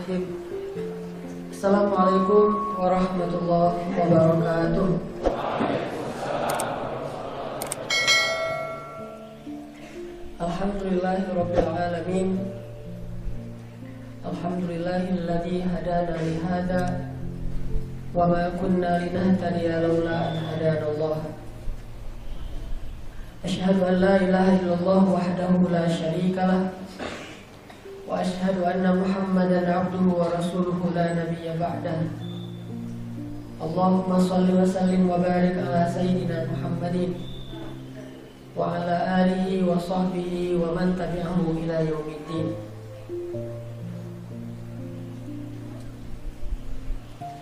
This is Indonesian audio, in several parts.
Bismillahirrahmanirrahim. Assalamualaikum warahmatullahi wabarakatuh. Alhamdulillahirabbil alamin. Alhamdulillahilladzi hadana li hada wa ma kunna linahtadiya laula an hadana Allah. Asyhadu an la ilaha illallah wahdahu la syarika lah. وأشهد أن محمدا عبده ورسوله لا نبي بعده اللهم صل وسلم وبارك على سيدنا محمد وعلى آله وصحبه ومن تبعه إلى يوم الدين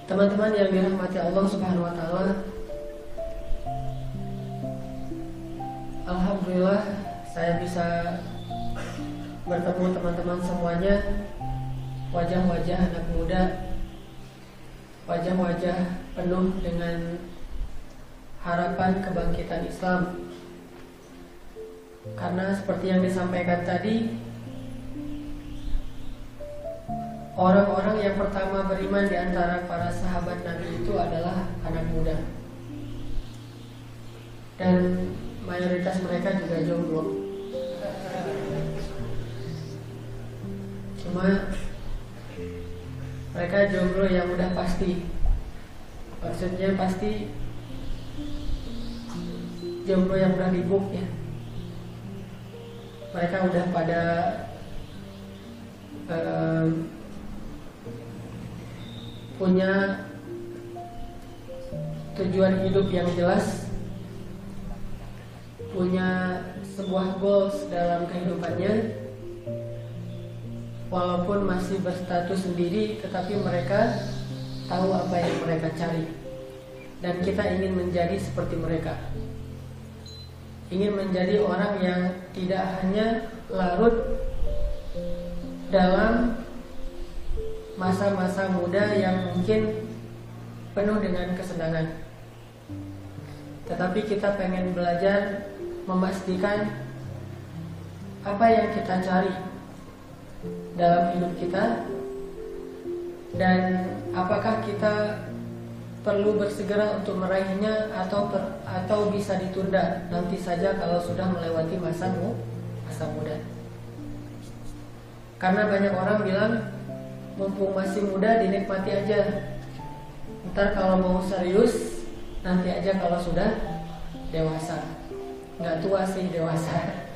Teman-teman yang dirahmati Allah Subhanahu wa taala. Alhamdulillah saya bisa bertemu teman-teman semuanya. Wajah-wajah anak muda wajah-wajah penuh dengan harapan kebangkitan Islam. Karena seperti yang disampaikan tadi orang-orang yang pertama beriman di antara para sahabat Nabi itu adalah anak muda. Dan mayoritas mereka juga jomblo cuma mereka jomblo yang udah pasti. Maksudnya pasti jomblo yang udah dibuk ya. Mereka udah pada um, punya tujuan hidup yang jelas punya sebuah goals dalam kehidupannya walaupun masih berstatus sendiri tetapi mereka tahu apa yang mereka cari. Dan kita ingin menjadi seperti mereka. Ingin menjadi orang yang tidak hanya larut dalam masa-masa muda yang mungkin penuh dengan kesenangan. Tetapi kita pengen belajar memastikan apa yang kita cari dalam hidup kita dan apakah kita perlu bersegera untuk meraihnya atau per, atau bisa ditunda nanti saja kalau sudah melewati masa masa muda. Karena banyak orang bilang mumpung masih muda dinikmati aja. Ntar kalau mau serius nanti aja kalau sudah dewasa. Nggak tua sih dewasa.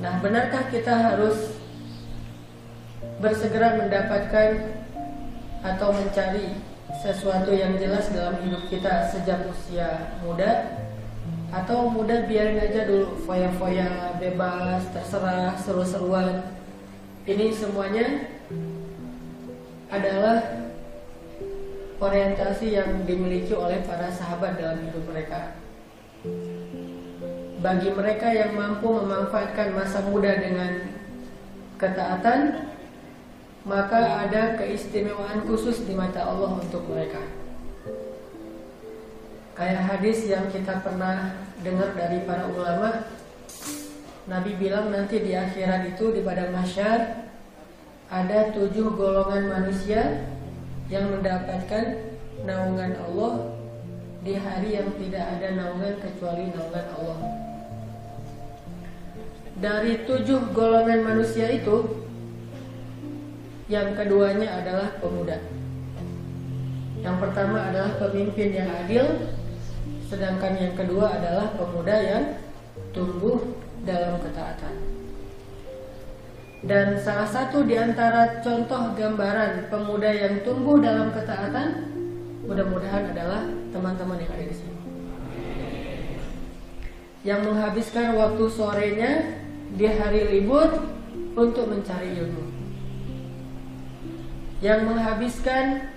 Nah, benarkah kita harus bersegera mendapatkan atau mencari sesuatu yang jelas dalam hidup kita sejak usia muda. Atau muda biarin aja dulu foya-foya bebas terserah seru-seruan. Ini semuanya adalah orientasi yang dimiliki oleh para sahabat dalam hidup mereka. Bagi mereka yang mampu memanfaatkan masa muda dengan ketaatan maka ada keistimewaan khusus di mata Allah untuk mereka. Kayak hadis yang kita pernah dengar dari para ulama, Nabi bilang nanti di akhirat itu di pada masyar ada tujuh golongan manusia yang mendapatkan naungan Allah di hari yang tidak ada naungan kecuali naungan Allah. Dari tujuh golongan manusia itu yang keduanya adalah pemuda. Yang pertama adalah pemimpin yang adil, sedangkan yang kedua adalah pemuda yang tumbuh dalam ketaatan. Dan salah satu di antara contoh gambaran pemuda yang tumbuh dalam ketaatan, mudah-mudahan adalah teman-teman yang ada di sini. Yang menghabiskan waktu sorenya di hari libur untuk mencari ilmu yang menghabiskan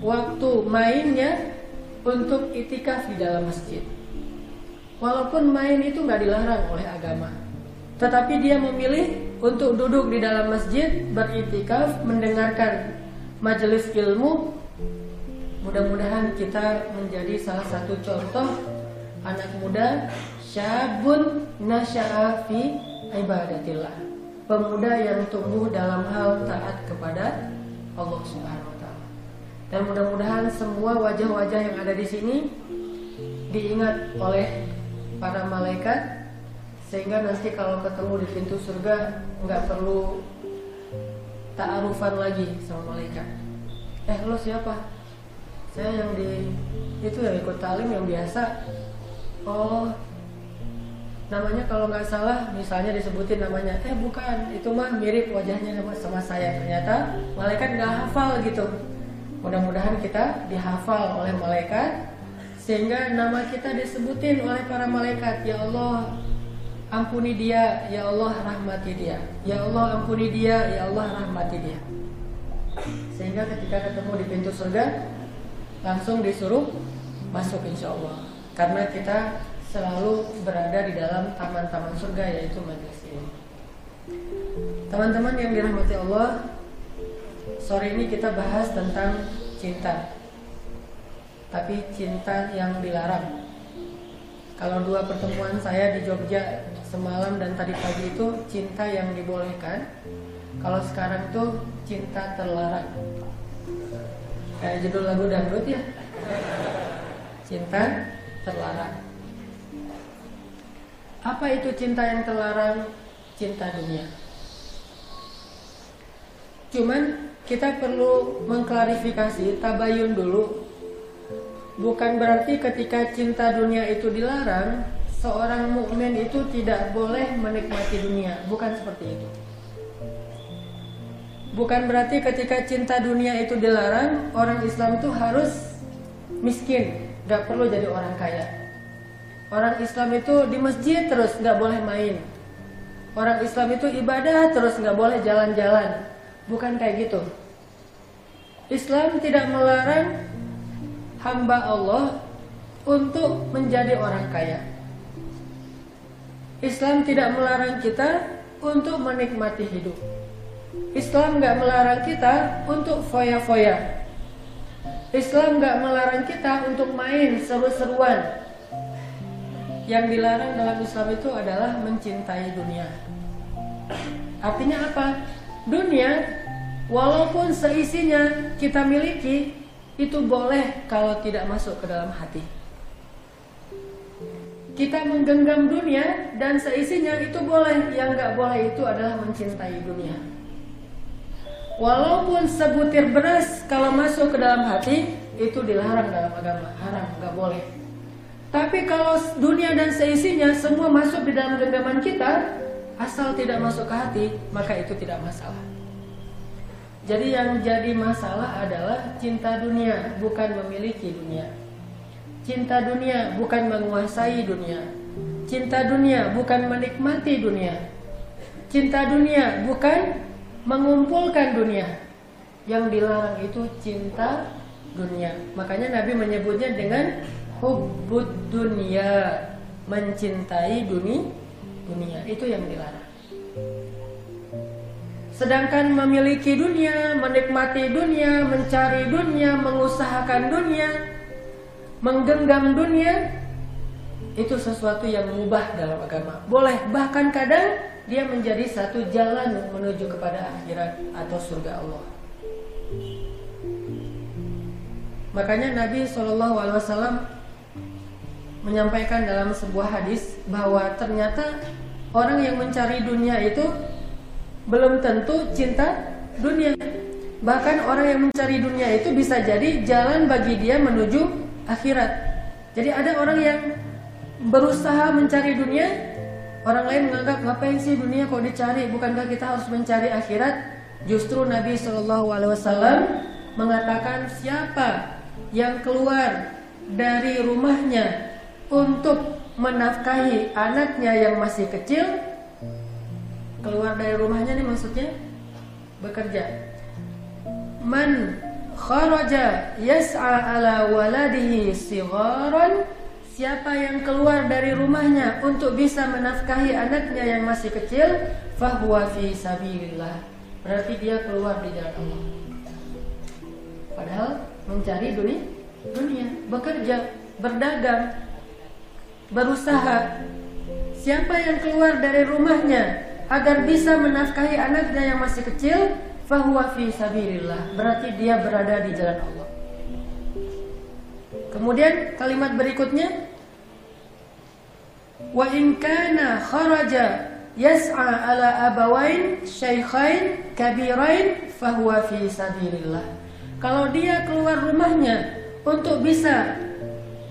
waktu mainnya untuk itikaf di dalam masjid. Walaupun main itu nggak dilarang oleh agama, tetapi dia memilih untuk duduk di dalam masjid beritikaf mendengarkan majelis ilmu. Mudah-mudahan kita menjadi salah satu contoh anak muda syabun nasya'a fi ibadatillah pemuda yang tumbuh dalam hal taat kepada Allah Subhanahu wa taala. Dan mudah-mudahan semua wajah-wajah yang ada di sini diingat oleh para malaikat sehingga nanti kalau ketemu di pintu surga nggak perlu ta'arufan lagi sama malaikat. Eh lo siapa? Saya yang di itu yang ikut talim yang biasa. Oh namanya kalau nggak salah misalnya disebutin namanya eh bukan itu mah mirip wajahnya sama, saya. Ternyata malaikat nggak hafal gitu. Mudah-mudahan kita dihafal oleh malaikat sehingga nama kita disebutin oleh para malaikat. Ya Allah ampuni dia. Ya Allah rahmati dia. Ya Allah ampuni dia. Ya Allah rahmati dia. Sehingga ketika ketemu di pintu surga langsung disuruh masuk insya Allah. Karena kita selalu berada di dalam taman-taman surga yaitu majlis ini. Teman-teman yang dirahmati Allah, sore ini kita bahas tentang cinta. Tapi cinta yang dilarang. Kalau dua pertemuan saya di Jogja semalam dan tadi pagi itu cinta yang dibolehkan. Kalau sekarang tuh cinta terlarang. Kayak judul lagu dangdut ya. Cinta terlarang. Apa itu cinta yang terlarang? Cinta dunia. Cuman kita perlu mengklarifikasi, tabayun dulu. Bukan berarti ketika cinta dunia itu dilarang, seorang mukmin itu tidak boleh menikmati dunia. Bukan seperti itu. Bukan berarti ketika cinta dunia itu dilarang, orang Islam itu harus miskin, gak perlu jadi orang kaya. Orang Islam itu di masjid terus nggak boleh main. Orang Islam itu ibadah terus nggak boleh jalan-jalan. Bukan kayak gitu. Islam tidak melarang hamba Allah untuk menjadi orang kaya. Islam tidak melarang kita untuk menikmati hidup. Islam nggak melarang kita untuk foya-foya. Islam nggak melarang kita untuk main seru-seruan yang dilarang dalam Islam itu adalah mencintai dunia. Artinya apa? Dunia walaupun seisinya kita miliki itu boleh kalau tidak masuk ke dalam hati. Kita menggenggam dunia dan seisinya itu boleh, yang nggak boleh itu adalah mencintai dunia. Walaupun sebutir beras kalau masuk ke dalam hati itu dilarang dalam agama, haram, nggak boleh. Tapi kalau dunia dan seisinya semua masuk di dalam genggaman kita, asal tidak masuk ke hati, maka itu tidak masalah. Jadi yang jadi masalah adalah cinta dunia, bukan memiliki dunia. Cinta dunia bukan menguasai dunia. Cinta dunia bukan menikmati dunia. Cinta dunia bukan mengumpulkan dunia. Yang dilarang itu cinta dunia. Makanya Nabi menyebutnya dengan hubbud dunia mencintai dunia dunia. Itu yang dilarang. Sedangkan memiliki dunia menikmati dunia mencari dunia mengusahakan dunia menggenggam dunia itu sesuatu yang mubah dalam agama. Boleh bahkan kadang dia menjadi satu jalan menuju kepada akhirat atau surga Allah. Makanya Nabi Wasallam menyampaikan dalam sebuah hadis bahwa ternyata orang yang mencari dunia itu belum tentu cinta dunia. Bahkan orang yang mencari dunia itu bisa jadi jalan bagi dia menuju akhirat. Jadi ada orang yang berusaha mencari dunia, orang lain menganggap ngapain sih dunia kok dicari? Bukankah kita harus mencari akhirat? Justru Nabi Shallallahu Alaihi Wasallam mengatakan siapa yang keluar dari rumahnya untuk menafkahi anaknya yang masih kecil keluar dari rumahnya nih maksudnya bekerja. Man kharaja yas'a ala waladihi sigharan siapa yang keluar dari rumahnya untuk bisa menafkahi anaknya yang masih kecil fahuwa fi sabilillah. Berarti dia keluar di jalan Allah. Padahal mencari dunia dunia bekerja berdagang berusaha. Siapa yang keluar dari rumahnya agar bisa menafkahi anaknya yang masih kecil, fahuwa fi sabilillah. Berarti dia berada di jalan Allah. Kemudian kalimat berikutnya wa in kana kharaja yas'a ala abawain syaikhain kabirain fahuwa fi sabilillah. Kalau dia keluar rumahnya untuk bisa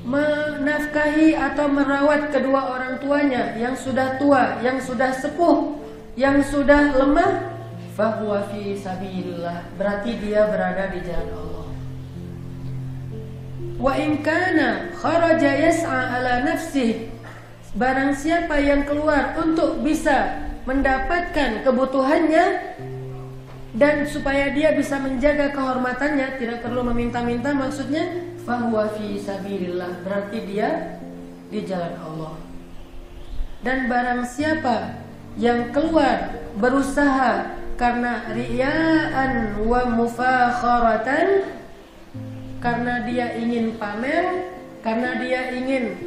menafkahi atau merawat kedua orang tuanya yang sudah tua, yang sudah sepuh, yang sudah lemah, fahuwa fi sabilillah. Berarti dia berada di jalan Allah. Wa in kana kharaja yas'a ala nafsih Barang siapa yang keluar untuk bisa mendapatkan kebutuhannya dan supaya dia bisa menjaga kehormatannya tidak perlu meminta-minta maksudnya fahuwa fi sabilillah berarti dia di jalan Allah dan barang siapa yang keluar berusaha karena riaan wa mufakharatan karena dia ingin pamer, karena dia ingin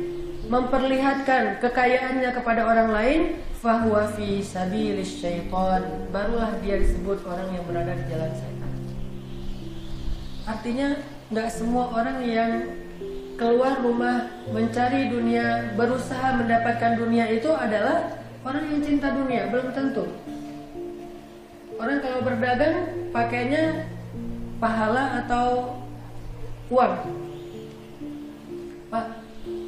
memperlihatkan kekayaannya kepada orang lain, fahuwa fi sabilis syaitan. Barulah dia disebut orang yang berada di jalan setan. Artinya nggak semua orang yang keluar rumah mencari dunia, berusaha mendapatkan dunia itu adalah orang yang cinta dunia, belum tentu. Orang kalau berdagang pakainya pahala atau uang? Pak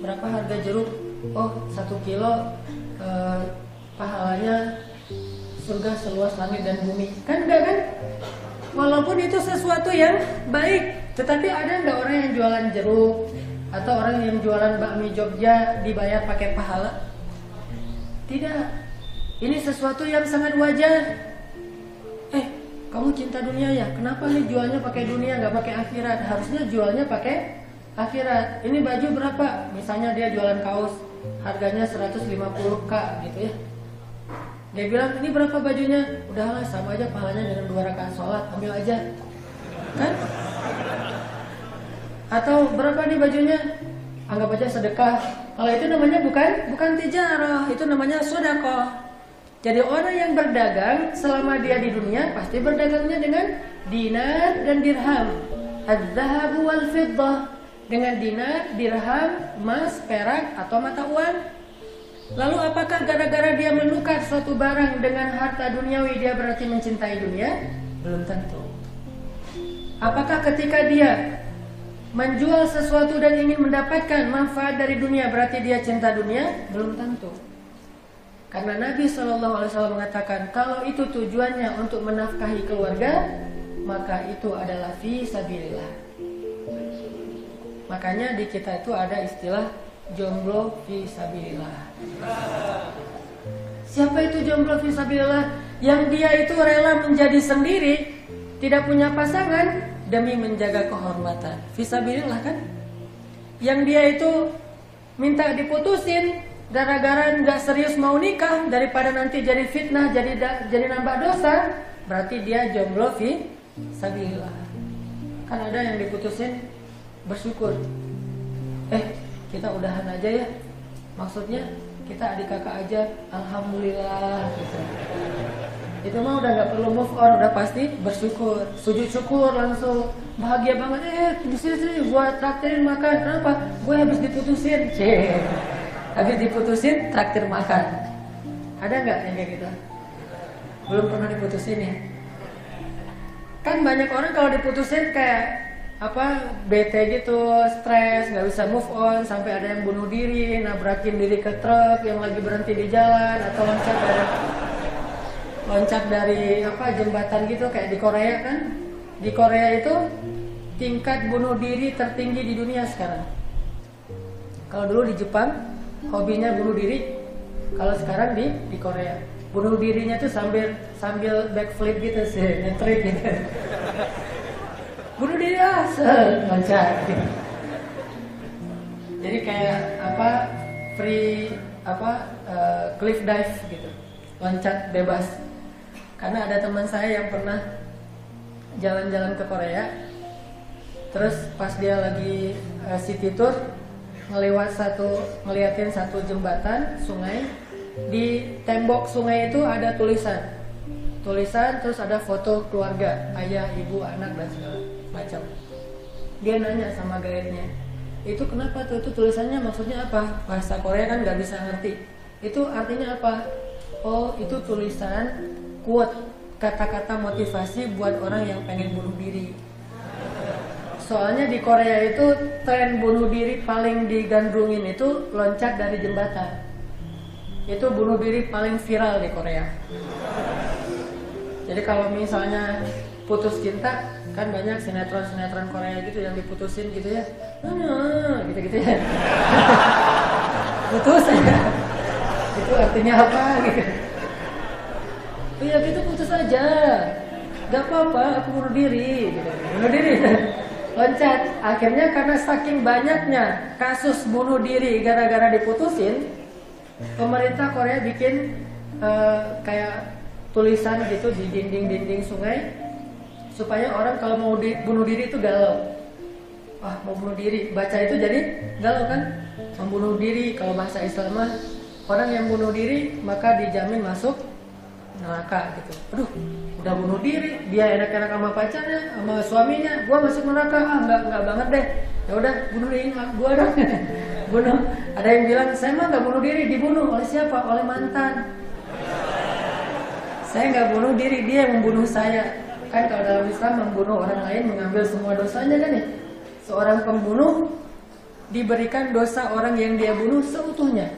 berapa harga jeruk? Oh satu kilo eh, pahalanya surga seluas langit dan bumi. Kan enggak kan? Walaupun itu sesuatu yang baik tetapi ada enggak orang yang jualan jeruk atau orang yang jualan bakmi Jogja dibayar pakai pahala? Tidak. Ini sesuatu yang sangat wajar. Eh kamu cinta dunia ya? Kenapa nih jualnya pakai dunia nggak pakai akhirat? Harusnya jualnya pakai akhirat. Ini baju berapa? Misalnya dia jualan kaos harganya 150k gitu ya. Dia bilang ini berapa bajunya? Udahlah sama aja pahalanya dengan dua rakaat sholat. Ambil aja kan atau berapa nih bajunya anggap aja sedekah kalau itu namanya bukan bukan tijarah itu namanya sodakoh jadi orang yang berdagang selama dia di dunia pasti berdagangnya dengan dinar dan dirham. Az-zahabu wal fiddah dengan dinar, dirham, emas, perak atau mata uang. Lalu apakah gara-gara dia menukar suatu barang dengan harta duniawi dia berarti mencintai dunia? Belum tentu. Apakah ketika dia menjual sesuatu dan ingin mendapatkan manfaat dari dunia berarti dia cinta dunia? Belum tentu. Karena Nabi Shallallahu Alaihi Wasallam mengatakan kalau itu tujuannya untuk menafkahi keluarga, maka itu adalah fi sabilillah. Makanya di kita itu ada istilah jomblo fi sabilillah. Siapa itu jomblo fi sabilillah? Yang dia itu rela menjadi sendiri, tidak punya pasangan demi menjaga kehormatan. Fisabilillah kan? Yang dia itu minta diputusin gara-gara nggak serius mau nikah daripada nanti jadi fitnah jadi jadi nambah dosa berarti dia jomblo fi sabilillah. Kan ada yang diputusin bersyukur. Eh kita udahan aja ya. Maksudnya kita adik kakak aja. Alhamdulillah itu mah udah nggak perlu move on udah pasti bersyukur. Sujud syukur langsung. Bahagia banget. Eh di sini sini buat traktirin makan. Kenapa? Gue habis diputusin. Cek habis diputusin traktir makan. Ada nggak yang kayak gitu? Belum pernah diputusin ya? Kan banyak orang kalau diputusin kayak apa bete gitu stres nggak bisa move on sampai ada yang bunuh diri nabrakin diri ke truk yang lagi berhenti di jalan atau loncat dari loncat dari apa jembatan gitu kayak di Korea kan? Di Korea itu tingkat bunuh diri tertinggi di dunia sekarang. Kalau dulu di Jepang hobinya bunuh diri. Kalau sekarang di di Korea. Bunuh dirinya tuh sambil sambil backflip gitu sih ngetrik gitu. Bunuh diri ah loncat. Jadi kayak apa free apa uh, cliff dive gitu. Loncat bebas karena ada teman saya yang pernah jalan-jalan ke Korea. Terus pas dia lagi uh, city tour ngelewat satu ngeliatin satu jembatan sungai. Di tembok sungai itu ada tulisan. Tulisan terus ada foto keluarga ayah ibu anak dan segala macam. Dia nanya sama guide-nya itu kenapa tuh? Itu tulisannya maksudnya apa? Bahasa Korea kan nggak bisa ngerti. Itu artinya apa? Oh itu tulisan quote kata-kata motivasi buat orang yang pengen bunuh diri Soalnya di Korea itu tren bunuh diri paling digandrungin itu loncat dari jembatan. Itu bunuh diri paling viral di Korea. Jadi kalau misalnya putus cinta kan banyak sinetron-sinetron Korea gitu yang diputusin gitu ya. gitu-gitu ya. putus ya. Itu artinya apa gitu. Iya gitu putus aja. Gak apa-apa, aku bunuh diri. Bunuh diri loncat. Akhirnya karena saking banyaknya kasus bunuh diri gara-gara diputusin, pemerintah Korea bikin uh, kayak tulisan gitu di dinding-dinding sungai supaya orang kalau mau di, bunuh diri itu galau. Wah mau bunuh diri, baca itu jadi galau kan? Membunuh diri kalau bahasa Islam orang yang bunuh diri maka dijamin masuk neraka gitu. Aduh, udah bunuh diri dia enak-enak sama pacarnya sama suaminya gua masuk neraka. Ah nggak nggak banget deh. Ya udah bunuh diri gua dong. Bunuh ada yang bilang saya mah nggak bunuh diri dibunuh. Oleh siapa? Oleh mantan. Saya nggak bunuh diri dia yang membunuh saya. Kan kalau dalam Islam membunuh orang lain mengambil semua dosanya kan ya. Seorang pembunuh diberikan dosa orang yang dia bunuh seutuhnya.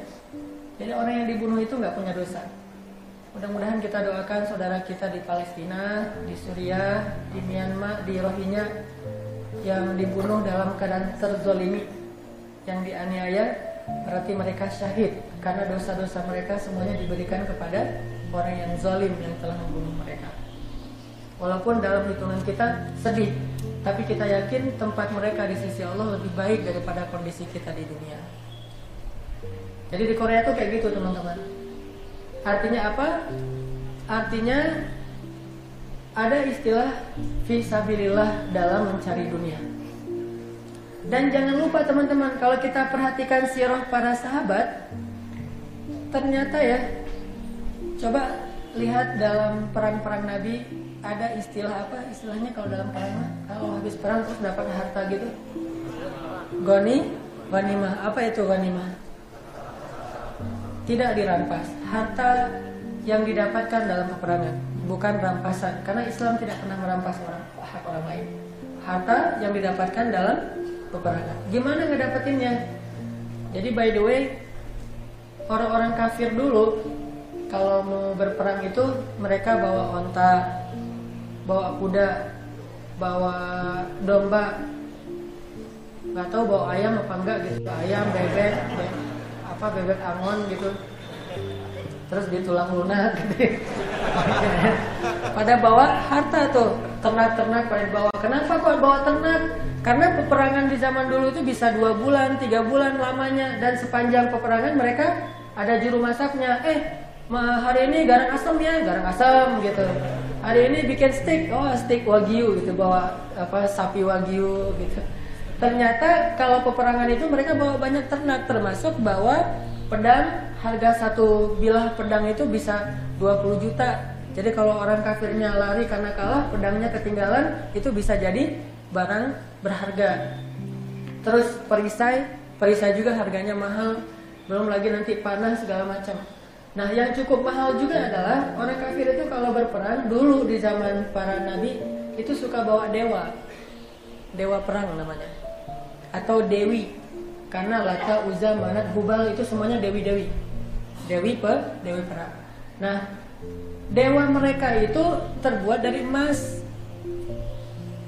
Jadi orang yang dibunuh itu nggak punya dosa Mudah-mudahan kita doakan saudara kita di Palestina, di Suriah, di Myanmar, di Rohingya yang dibunuh dalam keadaan terzolimi, yang dianiaya, berarti mereka syahid karena dosa-dosa mereka semuanya diberikan kepada orang yang zalim yang telah membunuh mereka. Walaupun dalam hitungan kita sedih, tapi kita yakin tempat mereka di sisi Allah lebih baik daripada kondisi kita di dunia. Jadi di Korea tuh kayak gitu teman-teman Artinya apa? Artinya ada istilah visabilillah dalam mencari dunia. Dan jangan lupa teman-teman, kalau kita perhatikan sirah para sahabat, ternyata ya, coba lihat dalam perang-perang Nabi ada istilah apa? Istilahnya kalau dalam perang kalau habis perang terus dapat harta gitu. Goni, ghanimah. Apa itu ghanimah? Tidak dirampas harta yang didapatkan dalam peperangan, bukan rampasan. Karena Islam tidak pernah merampas orang hak orang lain. Harta yang didapatkan dalam peperangan. Gimana ngedapetinnya? Jadi by the way, orang-orang kafir dulu kalau mau berperang itu mereka bawa onta, bawa kuda, bawa domba, nggak tahu bawa ayam apa enggak gitu, ayam, bebek, apa bebek angon gitu. Terus di tulang lunak gitu. pada bawa harta tuh ternak-ternak pada bawa. Kenapa kok bawa ternak? Karena peperangan di zaman dulu itu bisa dua bulan tiga bulan lamanya. Dan sepanjang peperangan mereka ada juru masaknya eh hari ini garang asam ya? Garang asam gitu. Hari ini bikin steak oh steak wagyu gitu bawa apa sapi wagyu gitu ternyata kalau peperangan itu mereka bawa banyak ternak termasuk bawa pedang. Harga satu bilah pedang itu bisa 20 juta. Jadi kalau orang kafirnya lari karena kalah pedangnya ketinggalan itu bisa jadi barang berharga. Terus perisai perisai juga harganya mahal. Belum lagi nanti panah segala macam. Nah yang cukup mahal juga adalah orang kafir itu kalau berperang dulu di zaman para nabi itu suka bawa dewa. Dewa perang namanya atau dewi karena Lata, Uza, Manat, Hubal itu semuanya dewi-dewi. Dewi pe, dewi perang. Nah, dewa mereka itu terbuat dari emas.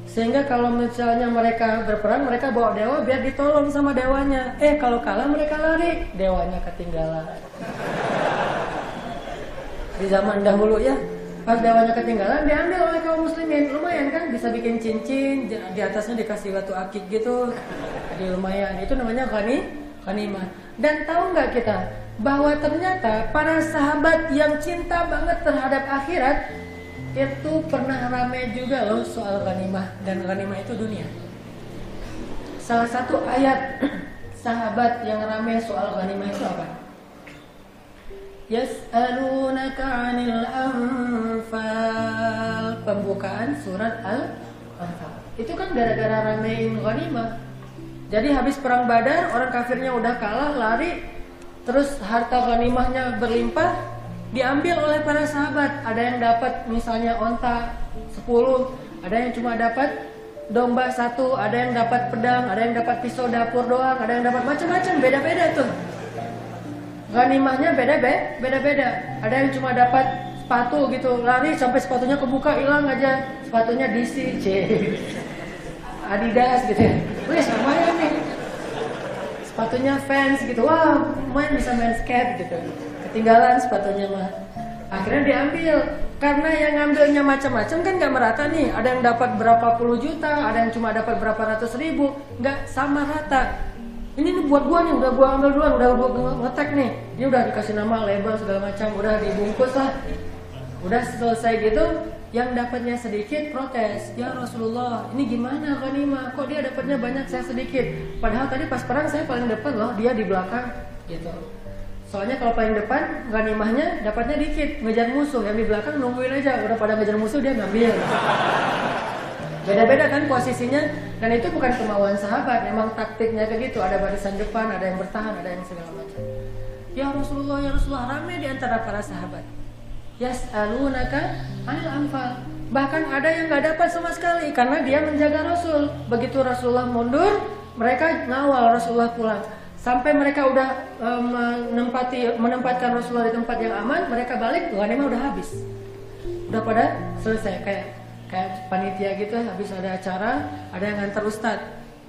Sehingga kalau misalnya mereka berperang, mereka bawa dewa biar ditolong sama dewanya. Eh, kalau kalah mereka lari, dewanya ketinggalan. Di zaman dahulu ya, pas dewanya ketinggalan diambil oleh kaum muslimin. Lumayan kan bisa bikin cincin di atasnya dikasih batu akik gitu. Jadi lumayan itu namanya ghani ghanimah dan tahu nggak kita bahwa ternyata para sahabat yang cinta banget terhadap akhirat itu pernah ramai juga loh soal ghanimah. Dan ghanimah itu dunia. Salah satu ayat sahabat yang ramai soal ghanimah itu apa Yas'alunaka 'anil anfal. Pembukaan surat Al-Anfal. Itu kan gara-gara ramein ghanimah. Jadi habis perang Badar, orang kafirnya udah kalah, lari, terus harta ghanimahnya berlimpah, diambil oleh para sahabat. Ada yang dapat misalnya onta 10, ada yang cuma dapat domba satu, ada yang dapat pedang, ada yang dapat pisau dapur doang, ada yang dapat macam-macam, beda-beda tuh. Ganimahnya beda-beda, beda-beda. Ada yang cuma dapat sepatu gitu, lari sampai sepatunya kebuka hilang aja. Sepatunya DC, C. Adidas gitu. Wih, sama ya nih. Sepatunya fans gitu. Wah, main bisa main skate gitu. Ketinggalan sepatunya mah. Akhirnya diambil karena yang ngambilnya macam-macam kan nggak merata nih. Ada yang dapat berapa puluh juta, ada yang cuma dapat berapa ratus ribu, nggak sama rata ini nih buat gua nih udah gua ambil duluan udah gua ngetek nih. Ini udah dikasih nama label segala macam udah dibungkus lah. Udah selesai gitu yang dapatnya sedikit protes. Ya Rasulullah ini gimana ghanimah kok dia dapatnya banyak saya sedikit? Padahal tadi pas perang saya paling depan loh dia di belakang gitu. Soalnya kalau paling depan ghanimahnya dapatnya dikit ngejar musuh. Yang di belakang nungguin aja udah pada ngejar musuh dia ngambil Beda-beda kan posisinya dan itu bukan kemauan sahabat, memang taktiknya kayak gitu. Ada barisan depan, ada yang bertahan, ada yang segala macam. Ya Rasulullah, ya Rasulullah ramai di antara para sahabat. Yas'alunaka anil anfal. Bahkan ada yang nggak dapat sama sekali karena dia menjaga Rasul. Begitu Rasulullah mundur, mereka ngawal Rasulullah pulang. Sampai mereka udah um, menempati menempatkan Rasulullah di tempat yang aman, mereka balik, ghanimah udah habis. Udah pada selesai kayak kayak panitia gitu habis ada acara ada yang ngantar ustad.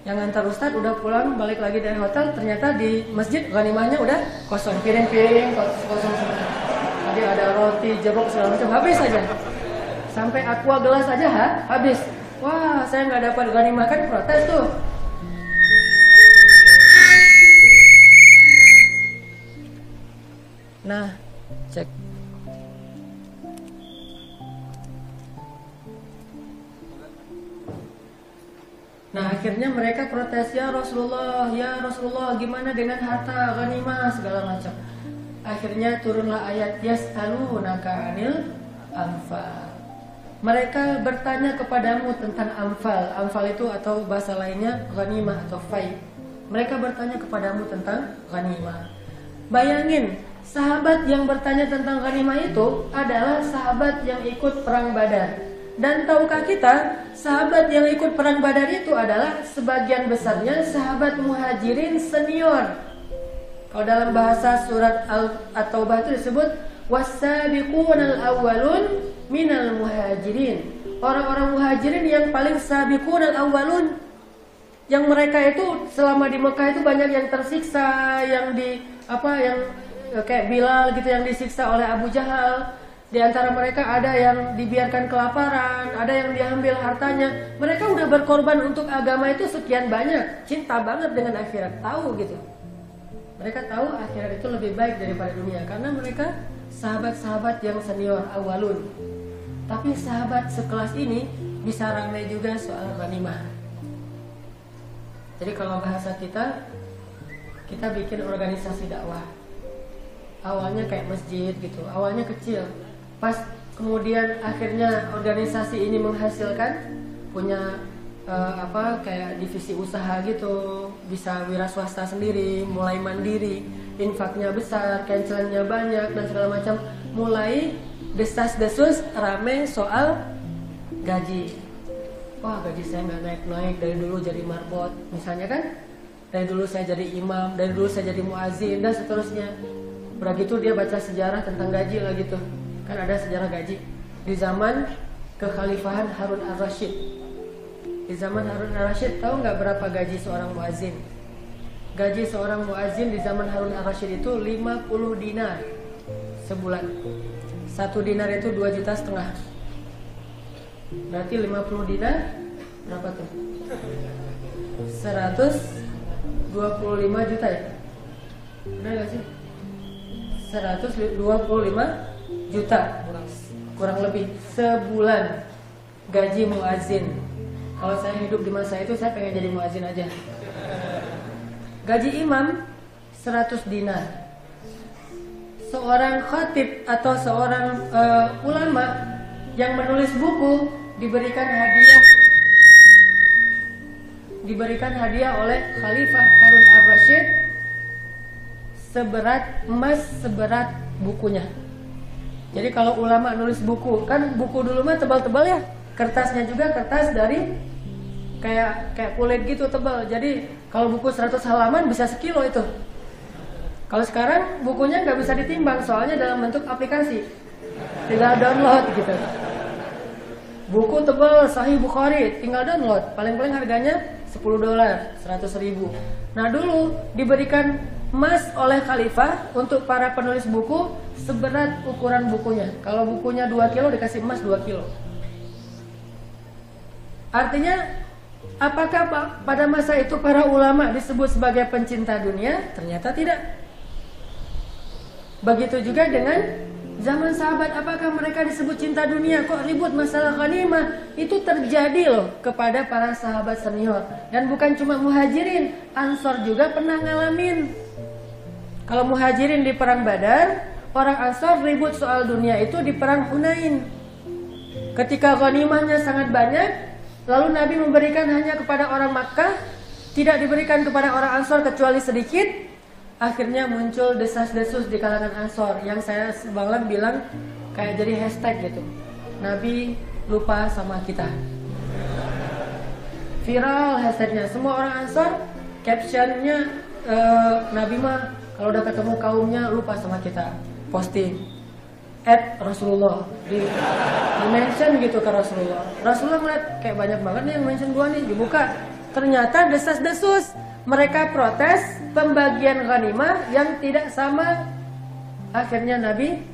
Yang ngantar ustad udah pulang balik lagi dari hotel ternyata di masjid ganimahnya udah kosong. Piring-piring kosong semua. Tadi ada roti jeruk segala macam habis aja sampai aqua gelas aja ha habis. Wah saya nggak dapat ganimah kan protes tuh. Nah cek Nah akhirnya mereka protes ya Rasulullah, ya Rasulullah gimana dengan harta ghanimah segala macam. Akhirnya turunlah ayat yas'alunaka anil anfal. Mereka bertanya kepadamu tentang anfal. Anfal itu atau bahasa lainnya ghanimah atau fai. Mereka bertanya kepadamu tentang ghanimah. Bayangin, sahabat yang bertanya tentang ghanimah itu adalah sahabat yang ikut perang Badar. Dan tahukah kita, sahabat yang ikut perang Badar itu adalah sebagian besarnya sahabat muhajirin senior. Kalau dalam bahasa surat Al-Taubah itu disebut wasabiqun al-awwalun minal muhajirin. Orang-orang muhajirin yang paling sabiqun al-awwalun yang mereka itu selama di Mekah itu banyak yang tersiksa, yang di apa yang kayak Bilal gitu yang disiksa oleh Abu Jahal di antara mereka ada yang dibiarkan kelaparan, ada yang diambil hartanya. Mereka udah berkorban untuk agama itu sekian banyak, cinta banget dengan akhirat, tahu gitu. Mereka tahu akhirat itu lebih baik daripada dunia karena mereka sahabat-sahabat yang senior awalun. Tapi sahabat sekelas ini bisa ramai juga soal ghanimah. Jadi kalau bahasa kita, kita bikin organisasi dakwah. Awalnya kayak masjid gitu, awalnya kecil, pas kemudian akhirnya organisasi ini menghasilkan punya uh, apa kayak divisi usaha gitu bisa wira swasta sendiri mulai mandiri infaknya besar cancelannya banyak dan segala macam. Mulai desas desus rame soal gaji. Wah gaji saya nggak naik naik dari dulu jadi marbot misalnya kan? Dari dulu saya jadi imam dari dulu saya jadi muazin dan seterusnya. Begitu dia baca sejarah tentang gaji lah gitu kan ada sejarah gaji. Di zaman kekhalifahan Harun al-Rashid di zaman Harun al-Rashid tahu nggak berapa gaji seorang muazin gaji seorang muazin di zaman Harun al-Rashid itu 50 dinar sebulan. Satu dinar itu 2 juta setengah. Berarti 50 dinar berapa tuh? 125 juta ya? Benar gak sih? 125 juta kurang lebih sebulan gaji muazin. Kalau saya hidup di masa itu saya pengen jadi muazin aja. Gaji imam 100 dinar. seorang khatib atau seorang uh, ulama yang menulis buku diberikan hadiah diberikan hadiah oleh Khalifah Harun al-Rashid seberat emas seberat bukunya. Jadi kalau ulama nulis buku, kan buku dulu mah tebal-tebal ya. Kertasnya juga kertas dari kayak kayak kulit gitu tebal. Jadi kalau buku 100 halaman bisa sekilo itu. Kalau sekarang bukunya nggak bisa ditimbang soalnya dalam bentuk aplikasi. Tinggal download gitu. Buku tebal Sahih Bukhari tinggal download. Paling-paling harganya 10 dolar, 100 ribu. Nah dulu diberikan emas oleh khalifah untuk para penulis buku seberat ukuran bukunya. Kalau bukunya 2 kilo dikasih emas 2 kilo. Artinya apakah pada masa itu para ulama disebut sebagai pencinta dunia? Ternyata tidak. Begitu juga dengan Zaman sahabat apakah mereka disebut cinta dunia? Kok ribut masalah ghanimah? Itu terjadi loh kepada para sahabat senior. Dan bukan cuma muhajirin, ansor juga pernah ngalamin. Kalau muhajirin di perang badar, orang ansor ribut soal dunia itu di perang Hunain. Ketika ghanimahnya sangat banyak, lalu Nabi memberikan hanya kepada orang Makkah, tidak diberikan kepada orang ansor kecuali sedikit, akhirnya muncul desas-desus di kalangan Ansor yang saya sebanglang bilang kayak jadi hashtag gitu. Nabi lupa sama kita. Viral hashtagnya. Semua orang Ansor captionnya e, Nabi mah kalau udah ketemu kaumnya lupa sama kita. Posting at Rasulullah di, di mention gitu ke Rasulullah. Rasulullah ngeliat kayak banyak banget nih yang mention gua nih dibuka. Ternyata desas-desus mereka protes pembagian ghanimah yang tidak sama. Akhirnya Nabi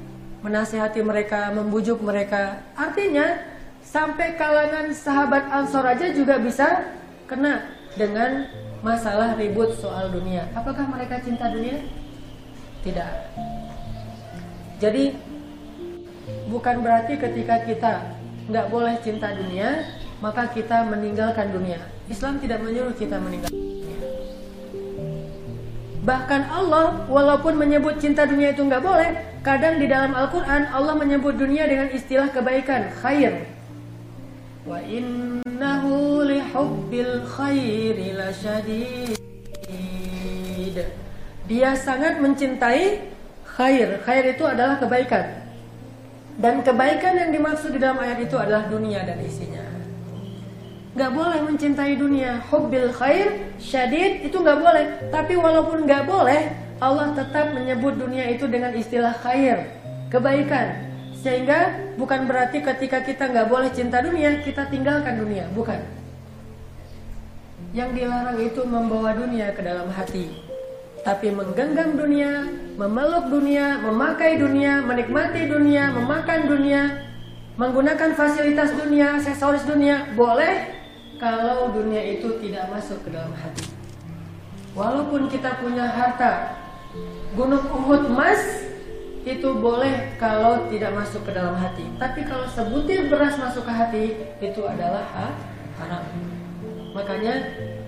menasihati mereka, membujuk mereka. Artinya sampai kalangan sahabat Ansor aja juga bisa kena dengan masalah ribut soal dunia. Apakah mereka cinta dunia? Tidak. Jadi bukan berarti ketika kita nggak boleh cinta dunia, maka kita meninggalkan dunia. Islam tidak menyuruh kita meninggalkan Bahkan Allah walaupun menyebut cinta dunia itu nggak boleh, kadang di dalam Al-Quran Allah menyebut dunia dengan istilah kebaikan, khair. Wa innahu lihubbil khairi lasyadid. Dia sangat mencintai khair. Khair itu adalah kebaikan. Dan kebaikan yang dimaksud di dalam ayat itu adalah dunia dan isinya. Nggak boleh mencintai dunia. Hubbil khair syadid itu nggak boleh. Tapi walaupun nggak boleh Allah tetap menyebut dunia itu dengan istilah khair. Kebaikan. Sehingga bukan berarti ketika kita nggak boleh cinta dunia kita tinggalkan dunia. Bukan. Yang dilarang itu membawa dunia ke dalam hati tapi menggenggam dunia memeluk dunia memakai dunia menikmati dunia memakan dunia menggunakan fasilitas dunia aksesoris dunia boleh kalau dunia itu tidak masuk ke dalam hati. Walaupun kita punya harta gunung Uhud emas itu boleh kalau tidak masuk ke dalam hati. Tapi kalau sebutir beras masuk ke hati itu adalah haram. Makanya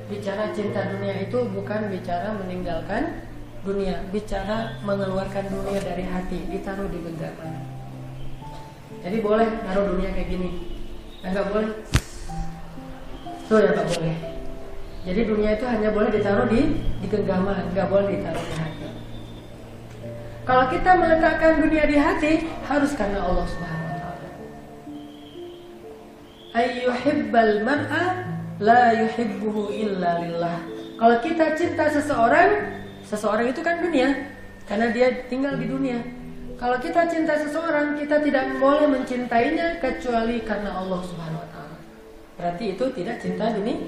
bicara cinta dunia itu bukan bicara meninggalkan dunia, bicara mengeluarkan dunia dari hati, ditaruh di genggaman. Jadi boleh naruh dunia kayak gini, enggak boleh itu yang tak boleh. Jadi dunia itu hanya boleh ditaruh di di genggaman, nggak boleh ditaruh di hati. Kalau kita meletakkan dunia di hati, harus karena Allah Subhanahu wa taala. Ayyuhibbal mar'a la yuhibbuhu illa lillah. Kalau kita cinta seseorang, seseorang itu kan dunia, karena dia tinggal di dunia. Kalau kita cinta seseorang, kita tidak boleh mencintainya kecuali karena Allah Subhanahu Berarti itu tidak cinta dunia,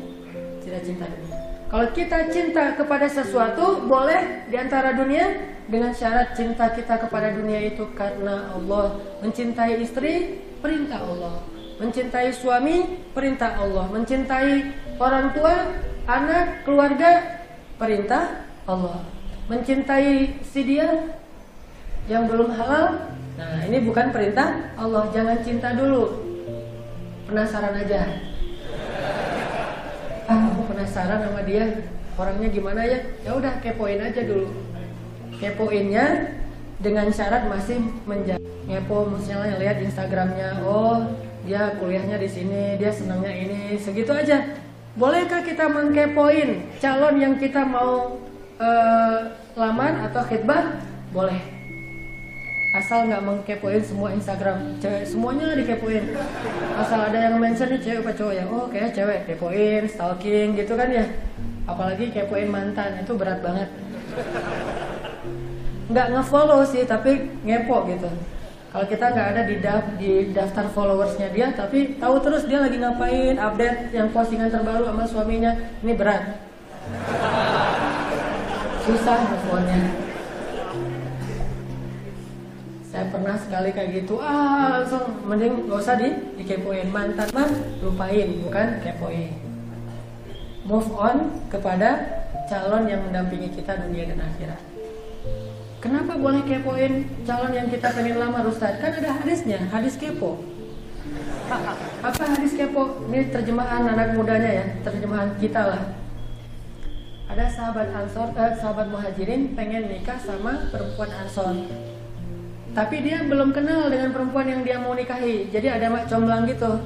tidak cinta dunia. Kalau kita cinta kepada sesuatu, boleh di antara dunia dengan syarat cinta kita kepada dunia itu karena Allah. Mencintai istri, perintah Allah. Mencintai suami, perintah Allah. Mencintai orang tua, anak, keluarga, perintah Allah. Mencintai si dia yang belum halal, nah ini bukan perintah Allah. Jangan cinta dulu. Penasaran aja ah aku penasaran sama dia orangnya gimana ya ya udah kepoin aja dulu kepoinnya dengan syarat masih menjaga ngepo misalnya lihat Instagramnya oh dia kuliahnya di sini dia senangnya ini. Segitu aja. Bolehkah kita mengkepoin calon yang kita mau uh, lamar atau khidbah boleh. Asal nggak mengkepoin semua Instagram. Cewek semuanya dikepoin. Asal ada yang mention nih cewek apa cowok ya? Oh kayak cewek. Kepoin stalking gitu kan ya? Apalagi kepoin mantan itu berat banget. Nggak ngefollow sih tapi ngepo gitu kalau kita nggak ada di, di daftar followersnya dia tapi tahu terus dia lagi ngapain update yang postingan terbaru sama suaminya. Ini berat. Susah ngefollow saya pernah sekali kayak gitu. Ah langsung mending gak usah di dikepoin. Mantan mah lupain bukan kepoin. Move on kepada calon yang mendampingi kita dunia dan akhirat kenapa boleh kepoin calon yang kita pengen lama Ustaz kan ada hadisnya hadis kepo. Apa hadis kepo? Ini terjemahan anak mudanya ya terjemahan kita lah. Ada sahabat ansor eh, sahabat muhajirin pengen nikah sama perempuan ansor. Tapi dia belum kenal dengan perempuan yang dia mau nikahi. Jadi ada mak comblang gitu.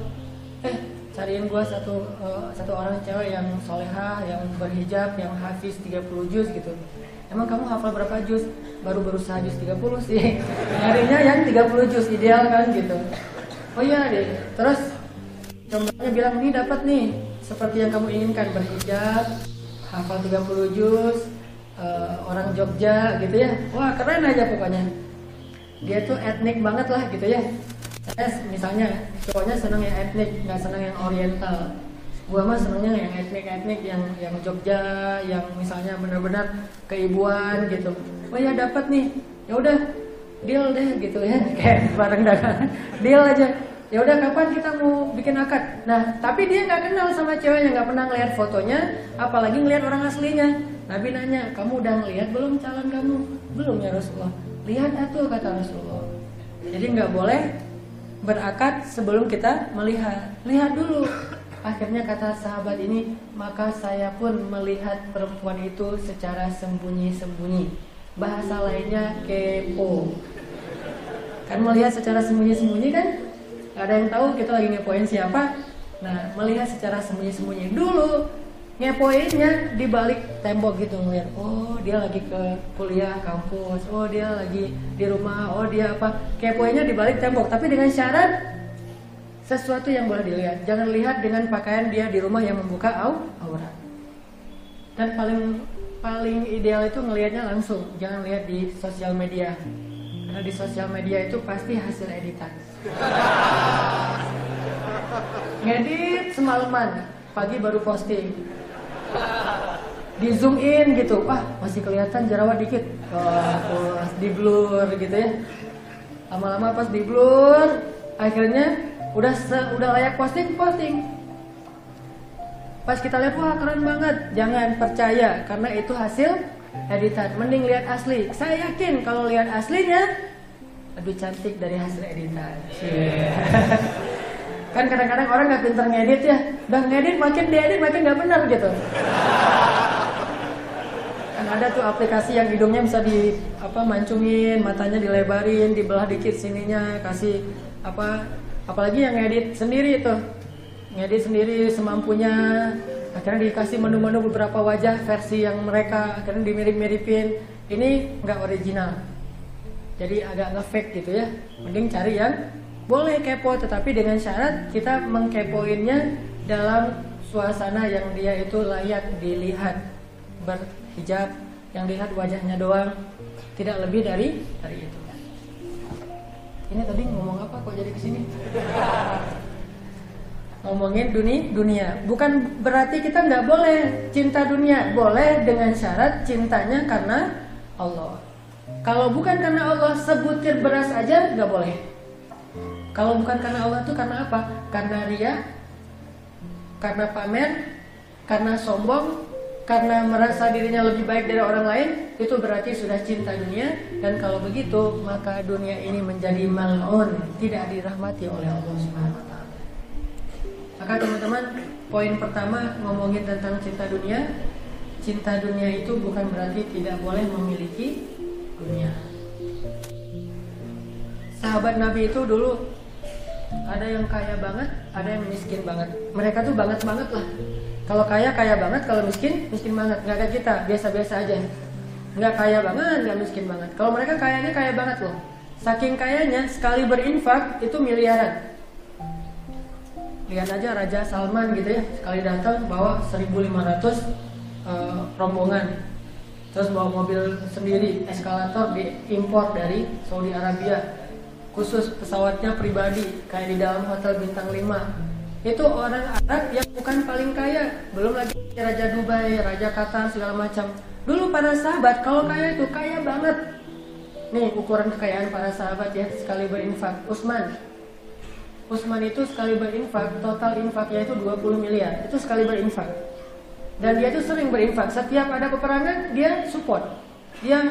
Eh cariin gua satu uh, satu orang cewek yang solehah yang berhijab yang hafiz 30 juz gitu emang kamu hafal berapa juz? Baru berusaha juz 30 sih. Nyarinya yang 30 juz ideal kan gitu. Oh iya deh terus comblangnya bilang nih dapat nih. Seperti yang kamu inginkan berhijab hafal 30 juz uh, orang Jogja gitu ya. Wah keren aja pokoknya. Dia tuh etnik banget lah gitu ya. Saya misalnya cowoknya seneng yang etnik nggak seneng yang oriental gua mah senengnya yang etnik-etnik yang yang Jogja yang misalnya benar-benar keibuan gitu. Oh ya dapat nih. Ya udah deal deh gitu ya. Kayak bareng dagangan. Deal aja. Ya udah kapan kita mau bikin akad? Nah tapi dia nggak kenal sama ceweknya nggak pernah ngeliat fotonya apalagi ngeliat orang aslinya. Nabi nanya kamu udah ngeliat belum calon kamu? Belum ya Rasulullah. Lihat atuh kata Rasulullah. Jadi nggak boleh berakad sebelum kita melihat. Lihat dulu akhirnya kata sahabat ini maka saya pun melihat perempuan itu secara sembunyi-sembunyi. Bahasa lainnya kepo. Kan melihat secara sembunyi-sembunyi kan? Ada yang tahu kita lagi ngepoin siapa. Nah melihat secara sembunyi-sembunyi dulu ngepoinnya di balik tembok gitu ngeliat oh dia lagi ke kuliah kampus. Oh dia lagi di rumah. Oh dia apa? Kepoinnya di balik tembok tapi dengan syarat sesuatu yang boleh dilihat. Jangan lihat dengan pakaian dia di rumah yang membuka au aurat dan paling paling ideal itu ngelihatnya langsung. Jangan lihat di sosial media. Karena di sosial media itu pasti hasil editan. Ngedit semalaman. Pagi baru posting. Di zoom in gitu. Wah masih kelihatan jerawat dikit. Pas di blur gitu ya. Lama-lama pas di blur. Akhirnya udah se udah layak posting posting. Pas kita lihat wah keren banget. Jangan percaya karena itu hasil editan. Mending lihat asli. Saya yakin kalau lihat aslinya lebih cantik dari hasil editan. Yeah. kan kadang-kadang orang nggak pinter ngedit ya. Udah ngedit makin diedit makin nggak benar gitu. Kan ada tuh aplikasi yang hidungnya bisa di apa mancungin matanya dilebarin dibelah dikit sininya kasih apa apalagi yang ngedit sendiri itu. Ngedit sendiri semampunya. Akhirnya dikasih menu-menu beberapa wajah versi yang mereka akhirnya dimirip-miripin. Ini nggak original. Jadi agak nge-fake gitu ya. Mending cari yang boleh kepo tetapi dengan syarat kita mengkepoinnya dalam suasana yang dia itu layak dilihat. Berhijab yang dilihat wajahnya doang. Tidak lebih dari dari itu ini tadi ngomong apa? Kok jadi ke sini? Ngomongin dunia dunia. Bukan berarti kita nggak boleh cinta dunia. Boleh dengan syarat cintanya karena Allah. Kalau bukan karena Allah sebutir beras aja nggak boleh. Kalau bukan karena Allah itu karena apa? Karena ria, karena pamer, karena sombong, karena merasa dirinya lebih baik dari orang lain, itu berarti sudah cinta dunia. Dan kalau begitu, maka dunia ini menjadi malon, tidak dirahmati oleh Allah Subhanahu wa taala. Maka teman-teman, poin pertama ngomongin tentang cinta dunia. Cinta dunia itu bukan berarti tidak boleh memiliki dunia. sahabat Nabi itu dulu ada yang kaya banget, ada yang miskin banget. Mereka tuh banget banget lah. Kalau kaya kaya banget, kalau miskin miskin banget. Gak kayak kita, biasa-biasa aja. Nggak kaya banget, nggak miskin banget. Kalau mereka kayanya kaya banget loh. Saking kayanya sekali berinfak itu miliaran. Lihat aja Raja Salman gitu ya, sekali datang bawa 1.500 uh, rombongan terus bawa mobil sendiri eskalator diimpor dari Saudi Arabia khusus pesawatnya pribadi kayak di dalam hotel bintang 5 itu orang Arab yang bukan paling kaya. Belum lagi Raja Dubai, Raja Qatar segala macam. Dulu para sahabat kalau kaya itu kaya banget. Nih ukuran kekayaan para sahabat ya sekali berinfak. Utsman Utsman itu sekali berinfak total infaknya itu 20 miliar. Itu sekali berinfak. Dan dia tuh sering berinfak. Setiap ada peperangan dia support. Dia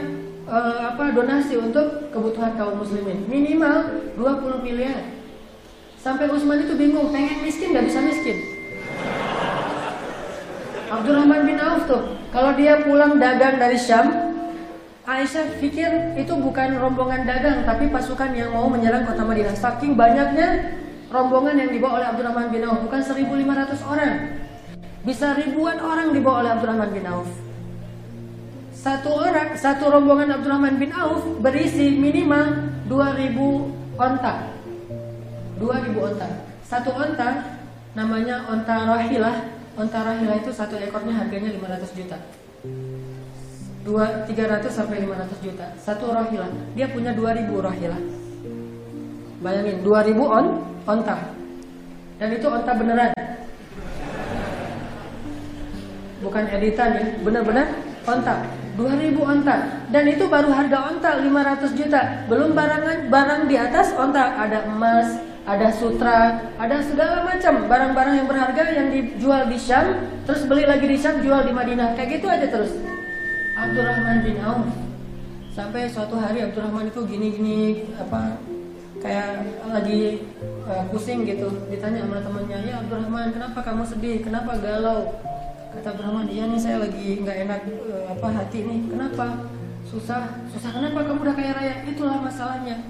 uh, apa donasi untuk kebutuhan kaum muslimin. Minimal 20 miliar sampai Utsman itu bingung pengen miskin nggak bisa miskin Abdurrahman bin Auf tuh kalau dia pulang dagang dari Syam Aisyah pikir itu bukan rombongan dagang tapi pasukan yang mau menyerang kota Madinah saking banyaknya rombongan yang dibawa oleh Abdurrahman bin Auf bukan 1500 orang bisa ribuan orang dibawa oleh Abdurrahman bin Auf. Satu orang, satu rombongan Abdurrahman bin Auf berisi minimal 2000 onta. 2000 onta. Satu onta namanya onta rahilah. Onta rahilah itu satu ekornya harganya 500 juta. Dua, 300 sampai 500 juta. Satu rahilah. Dia punya 2000 rahilah. Bayangin 2000 on onta. Dan itu onta beneran bukan editan ya, benar-benar onta. 2000 onta dan itu baru harga onta 500 juta belum barangan barang di atas onta ada emas ada sutra ada segala macam barang-barang yang berharga yang dijual di Syam terus beli lagi di Syam jual di Madinah. Kayak gitu aja terus. Abdurrahman bin Auf. Sampai suatu hari Abdurrahman itu gini-gini apa kayak lagi uh, pusing gitu. Ditanya sama temannya ya Abdurrahman kenapa kamu sedih? Kenapa galau? Kata Brahman iya nih saya lagi nggak enak uh, apa hati nih. Kenapa? Susah. Susah kenapa? Kamu udah kaya raya. Itulah masalahnya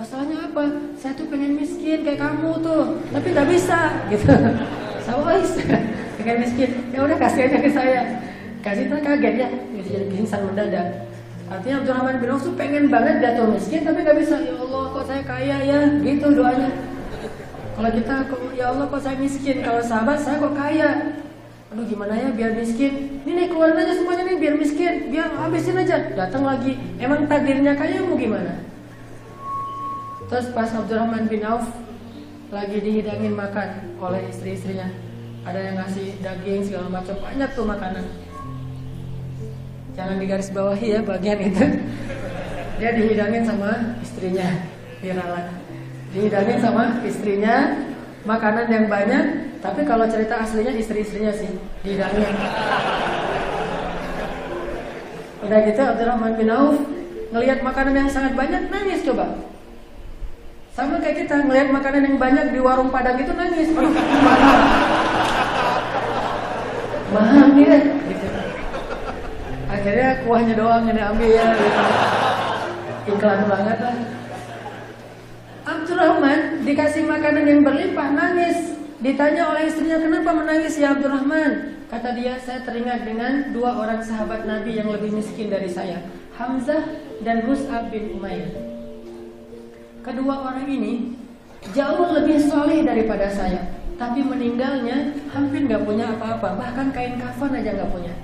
masalahnya apa? Saya tuh pengen miskin kayak kamu tuh. Tapi nggak bisa gitu. Sama pengen miskin. Ya udah kasih aja ke saya. Kasih tuh kaget ya. Gitu jadi pingsan mendadak artinya Abdurrahman bin Auf tuh pengen banget jatuh miskin tapi nggak bisa. Ya Allah kok saya kaya ya? Gitu doanya. Kalau kita ya Allah kok saya miskin? Kalau sahabat saya kok kaya? Aduh gimana ya biar miskin? Ini nih keluarin aja semuanya nih biar miskin. Biar habisin aja. Datang lagi. Emang takdirnya kaya mau gimana terus pas Abdurrahman bin Auf lagi dihidangin makan oleh istri-istrinya ada yang ngasih daging segala macam banyak tuh makanan jangan digaris bawahi ya bagian itu dia dihidangin sama istrinya diralat dihidangin sama istrinya makanan yang banyak, tapi kalau cerita aslinya istri-istrinya sih di dalamnya. Udah gitu Abdurrahman bin Auf ngelihat makanan yang sangat banyak nangis coba. Sama kayak kita ngelihat makanan yang banyak di warung Padang itu nangis. Aduh, mahal. Nih gitu. Akhirnya kuahnya doang yang diambil ya gitu. Iklan banget lah. Abdurrahman dikasih makanan yang berlimpah nangis. Ditanya oleh istrinya kenapa menangis ya Abdurrahman? Kata dia saya teringat dengan dua orang sahabat Nabi yang lebih miskin dari saya, Hamzah dan Mus'ab bin Umair. Kedua orang ini jauh lebih soleh daripada saya, tapi meninggalnya hampir nggak punya apa-apa, bahkan kain kafan aja nggak punya.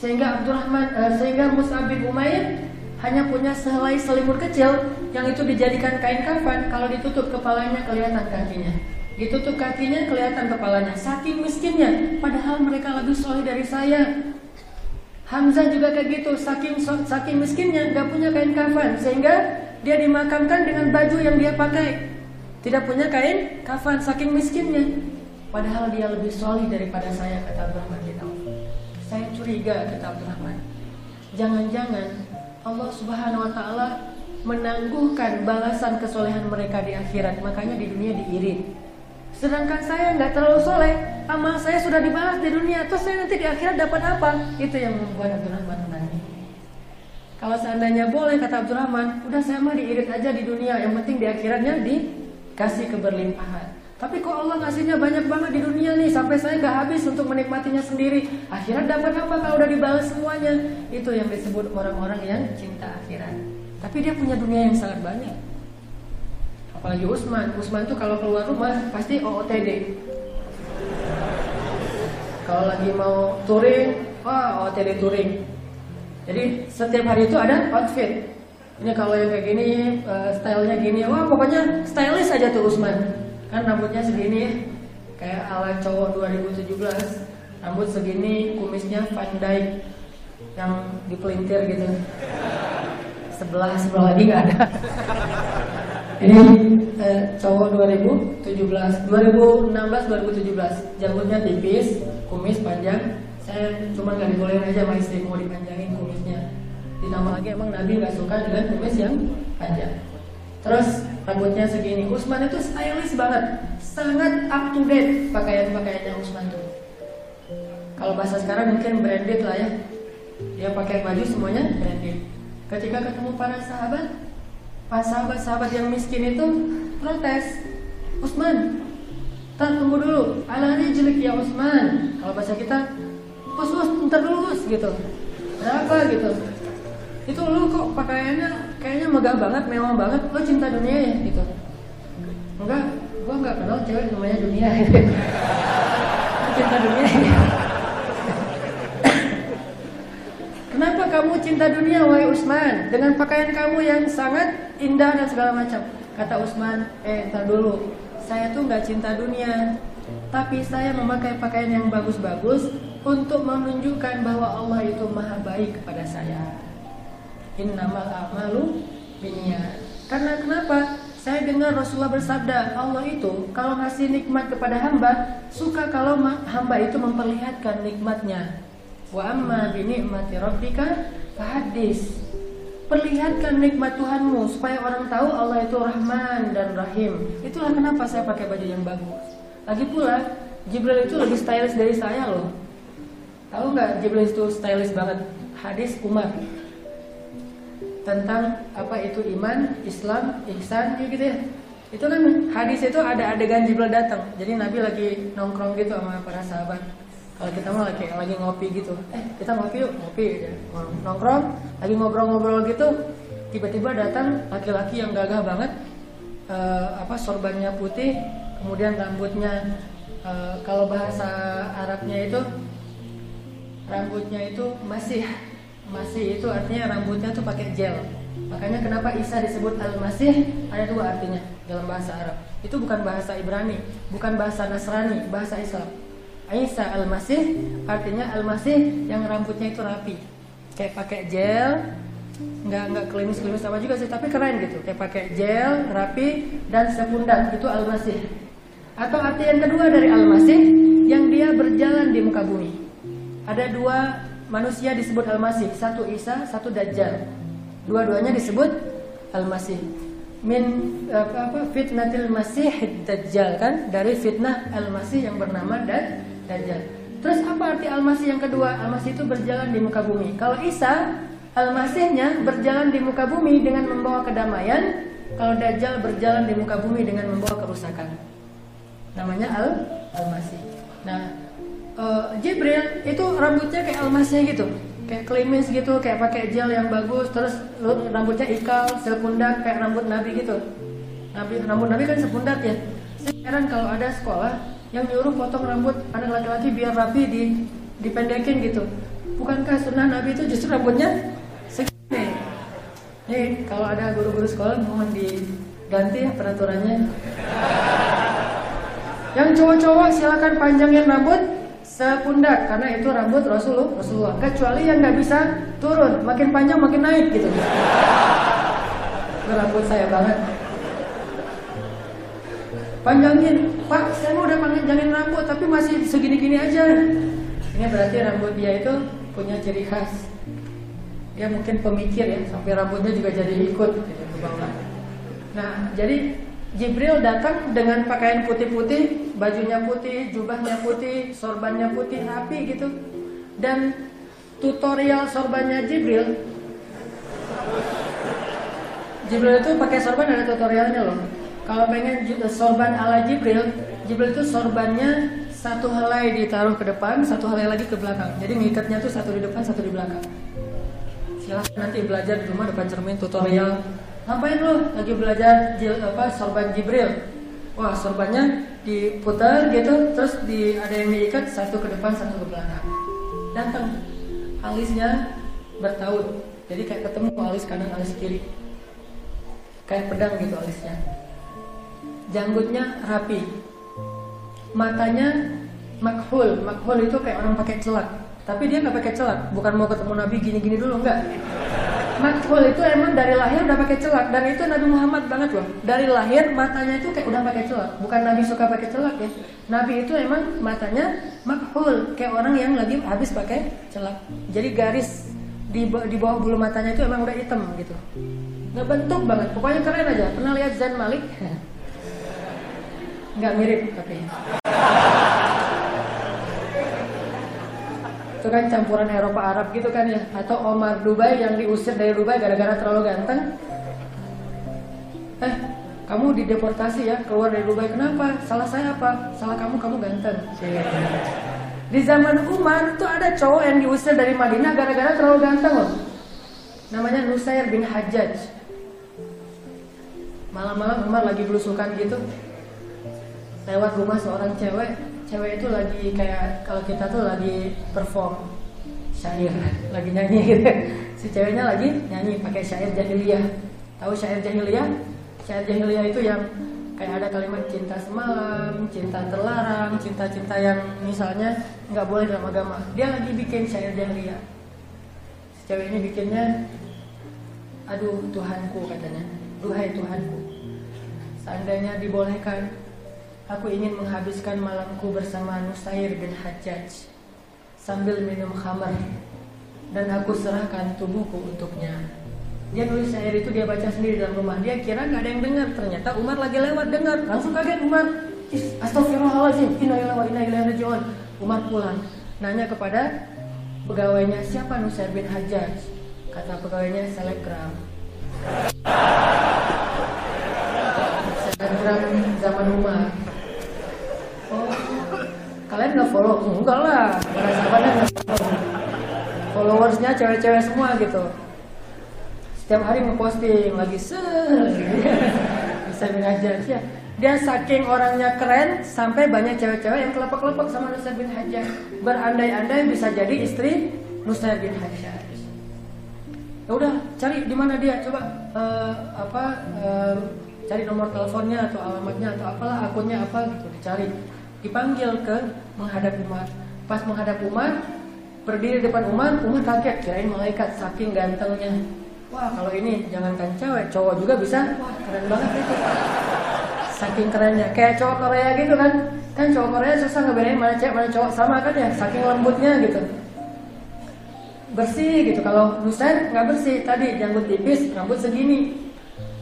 Sehingga Abdurrahman, uh, sehingga Mus'ab bin Umair hanya punya sehelai selimut kecil yang itu dijadikan kain kafan. Kalau ditutup kepalanya kelihatan kakinya. Ditutup kakinya kelihatan kepalanya. Saking miskinnya. Padahal mereka lebih soleh dari saya. Hamzah juga kayak gitu. Saking saking miskinnya nggak punya kain kafan. Sehingga dia dimakamkan dengan baju yang dia pakai tidak punya kain kafan saking miskinnya padahal dia lebih soleh daripada saya kata Abdurrahman bin saya curiga kata Abdurrahman jangan-jangan Allah Subhanahu wa taala menangguhkan balasan kesolehan mereka di akhirat, makanya di dunia diirit. Sedangkan saya nggak terlalu soleh, amal saya sudah dibalas di dunia, terus saya nanti di akhirat dapat apa? Itu yang membuat Abdurrahman. Kalau seandainya boleh kata Abdurrahman, udah saya mah diirit aja di dunia, yang penting di akhiratnya dikasih keberlimpahan. Tapi kok Allah ngasihnya banyak banget di dunia nih sampai saya nggak habis untuk menikmatinya sendiri. Akhirat dapat apa kalau udah dibalas semuanya? Itu yang disebut orang-orang yang cinta akhirat. Tapi dia punya dunia yang sangat banyak. Apalagi Usman. Usman tuh kalau keluar rumah pasti OOTD. Kalau lagi mau touring, wah OOTD touring. Jadi setiap hari itu ada outfit. Ini kalau yang kayak gini, uh, stylenya gini, wah pokoknya stylish aja tuh Usman. Kan rambutnya segini ya, kayak ala cowok 2017. Rambut segini, kumisnya Van Dyke yang dipelintir gitu. Sebelah sebelah lagi nggak ada. Ini eh, cowok 2017, 2016, 2017, jambutnya tipis, kumis panjang. Saya cuma nggak dibolehin aja sama istri mau dipanjangin kumisnya. Ditambah lagi emang Nabi nggak suka dengan kumis yang panjang. Terus rambutnya segini. Usman itu stylish banget, sangat up to date pakaian-pakaiannya Usman tuh. Kalau bahasa sekarang mungkin branded lah ya. Dia pakai baju semuanya branded. Ketika ketemu para sahabat, pas sahabat-sahabat yang miskin itu protes. Usman, tak tunggu dulu. Alani jelek ya Usman. Kalau bahasa kita, us us, ntar dulu us gitu. Berapa gitu? Itu lu kok pakaiannya kayaknya megah banget, mewah banget. Lo cinta dunia ya gitu? Enggak, gua nggak kenal cewek namanya dunia. cinta dunia. Kenapa kamu cinta dunia, wahai Usman? Dengan pakaian kamu yang sangat indah dan segala macam. Kata Usman, eh, entar dulu. Saya tuh nggak cinta dunia, tapi saya memakai pakaian yang bagus-bagus untuk menunjukkan bahwa Allah itu maha baik kepada saya. Innamal a'malu binniyat. Karena kenapa? Saya dengar Rasulullah bersabda, Allah itu kalau ngasih nikmat kepada hamba, suka kalau hamba itu memperlihatkan nikmatnya. Wa amma bi ni'mati rabbika fahaddis. Perlihatkan nikmat Tuhanmu supaya orang tahu Allah itu Rahman dan Rahim. Itulah kenapa saya pakai baju yang bagus. Lagi pula, Jibril itu lebih stylish dari saya loh. Tahu nggak Jibril itu stylish banget? Hadis Umar tentang apa itu iman, Islam, ihsan gitu ya. Itu kan hadis itu ada adegan Jibril datang. Jadi Nabi lagi nongkrong gitu sama para sahabat. Kalau kita mah lagi lagi ngopi gitu. Eh, kita ngopi yuk, ngopi ya. Nongkrong, lagi ngobrol-ngobrol gitu. Tiba-tiba datang laki-laki yang gagah banget. Uh, apa sorbannya putih, kemudian rambutnya uh, kalau bahasa Arabnya itu rambutnya itu masih masih itu artinya rambutnya tuh pakai gel. Makanya kenapa Isa disebut Al-Masih ada dua artinya dalam bahasa Arab. Itu bukan bahasa Ibrani, bukan bahasa Nasrani, bahasa Islam. Isa Al-Masih artinya Al-Masih yang rambutnya itu rapi. Kayak pakai gel, nggak nggak klimis-klimis sama juga sih, tapi keren gitu. Kayak pakai gel, rapi dan sepundak itu Al-Masih. Atau arti yang kedua dari Al-Masih yang dia berjalan di muka bumi. Ada dua manusia disebut Al-Masih, satu Isa, satu Dajjal. Dua-duanya disebut Al-Masih. Min apa, apa fitnatil Masih Dajjal kan dari fitnah Al-Masih yang bernama Dad, Dajjal. Terus apa arti Al-Masih yang kedua? Al-Masih itu berjalan di muka bumi. Kalau Isa, Al-Masihnya berjalan di muka bumi dengan membawa kedamaian. Kalau Dajjal berjalan di muka bumi dengan membawa kerusakan. Namanya Al Al-Masih. Nah, uh, Jibril itu rambutnya kayak almasnya gitu. Kayak klimis gitu kayak pakai gel yang bagus. Terus rambutnya ikal sepundak kayak rambut nabi gitu. Nabi rambut nabi kan sepundak ya. Sekarang kalau ada sekolah yang nyuruh potong rambut anak laki-laki biar rapi di dipendekin gitu. Bukankah sunnah nabi itu justru rambutnya segini? Nih kalau ada guru-guru sekolah mohon diganti ya peraturannya. Yang cowok-cowok silakan panjangin rambut sepundak karena itu rambut Rasulullah. Rasulullah. Kecuali yang nggak bisa turun, makin panjang makin naik gitu. Itu rambut saya banget. Panjangin, Pak, saya mau udah panjangin rambut tapi masih segini-gini aja. Ini berarti rambut dia itu punya ciri khas. Dia mungkin pemikir ya, sampai rambutnya juga jadi ikut gitu. Nah, jadi Jibril datang dengan pakaian putih-putih, bajunya putih, jubahnya putih, sorbannya putih, rapi gitu. Dan tutorial sorbannya Jibril Jibril itu pakai sorban ada tutorialnya loh. Kalau pengen sorban ala Jibril, Jibril itu sorbannya satu helai ditaruh ke depan, satu helai lagi ke belakang. Jadi ngikatnya tuh satu di depan, satu di belakang. Silahkan nanti belajar di rumah depan cermin tutorial. Ngapain lo lagi belajar jil, apa sorban Jibril? Wah sorbannya diputar gitu, terus di ada yang diikat satu ke depan, satu ke belakang. Datang. Alisnya bertaut. Jadi kayak ketemu alis kanan, alis kiri. Kayak pedang gitu alisnya. Janggutnya rapi. Matanya makhul. Makhul itu kayak orang pakai celak. Tapi dia nggak pakai celak. Bukan mau ketemu nabi gini-gini dulu enggak makhul itu emang dari lahir udah pakai celak. Dan itu Nabi Muhammad banget loh. Dari lahir matanya itu kayak udah pakai celak. Bukan Nabi suka pakai celak ya. Nabi itu emang matanya makhul kayak orang yang lagi habis pakai celak. Jadi garis di, di bawah bulu matanya itu emang udah hitam gitu. Ngebentuk banget. Pokoknya keren aja. Pernah lihat Zain Malik? Nggak mirip tapi itu kan campuran Eropa Arab gitu kan ya. Atau Omar Dubai yang diusir dari Dubai gara-gara terlalu ganteng. Eh kamu dideportasi ya keluar dari Dubai. Kenapa? Salah saya apa? Salah kamu kamu ganteng. Di zaman Umar tuh ada cowok yang diusir dari Madinah gara-gara terlalu ganteng loh. Namanya Nusair bin Hajjaj. Malam-malam Umar lagi belusukan gitu. Lewat rumah seorang cewek cewek itu lagi kayak kalau kita tuh lagi perform syair lagi nyanyi gitu. Si ceweknya lagi nyanyi pakai syair jahiliyah. Tahu syair jahiliyah? Syair jahiliyah itu yang kayak ada kalimat cinta semalam cinta terlarang cinta-cinta yang misalnya nggak boleh dalam agama. Dia lagi bikin syair jahiliyah. Si cewek ini bikinnya aduh Tuhanku katanya. Duhai Tuhanku, seandainya dibolehkan, aku ingin menghabiskan malamku bersama Nusair bin Hajjaj sambil minum khamar dan aku serahkan tubuhku untuknya. Dia nulis syair itu dia baca sendiri dalam rumah. Dia kira nggak ada yang dengar. Ternyata Umar lagi lewat dengar. Langsung kaget Umar. Astagfirullahaladzim. Inna. Umar pulang. Nanya kepada pegawainya siapa Nusair bin Hajjaj. Kata pegawainya selebgram. Instagram zaman rumah. Kalian nggak follow? Enggak lah, nggak follow. Followersnya cewek-cewek semua gitu. Setiap hari ngeposting lagi se, bisa mengajar ya. Dia saking orangnya keren sampai banyak cewek-cewek yang kelepek-kelepek sama Nusair bin Hajar. Berandai-andai bisa jadi istri Nusair bin Hajar. Ya udah, cari di mana dia coba uh, apa uh, cari nomor teleponnya atau alamatnya atau apalah akunnya apa gitu dicari dipanggil ke menghadap Umar. Pas menghadap Umar berdiri depan Umar Umar kaget kirain malaikat saking gantengnya. Wah kalau ini jangankan cewek cowok juga bisa. Wah keren banget itu. Saking kerennya. Kayak cowok Korea gitu kan. Kan cowok Korea susah ngebedain mana cewek mana cowok. Sama kan ya saking lembutnya gitu. Bersih gitu. Kalau Nusair nggak bersih. Tadi janggut tipis rambut segini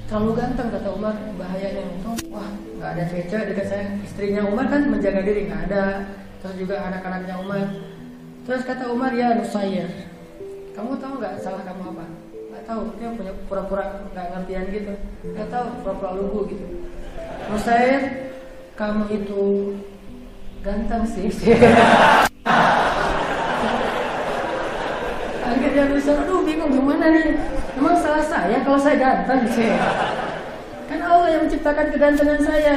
terlalu ganteng kata Umar. Bahayanya itu wah nggak ada cewek-cewek dekat saya. Istrinya Umar kan menjaga diri nggak ada. Terus juga anak-anaknya Umar. Terus kata Umar ya Nusair kamu tahu nggak salah kamu apa? Nggak tahu. Dia punya pura-pura nggak ngertian gitu. Nggak tahu pura-pura lugu gitu. Nusair kamu itu ganteng sih. Akhirnya Nusair aduh bingung gimana nih Emang salah saya kalau saya ganteng sih? Kan Allah yang menciptakan kegantengan saya.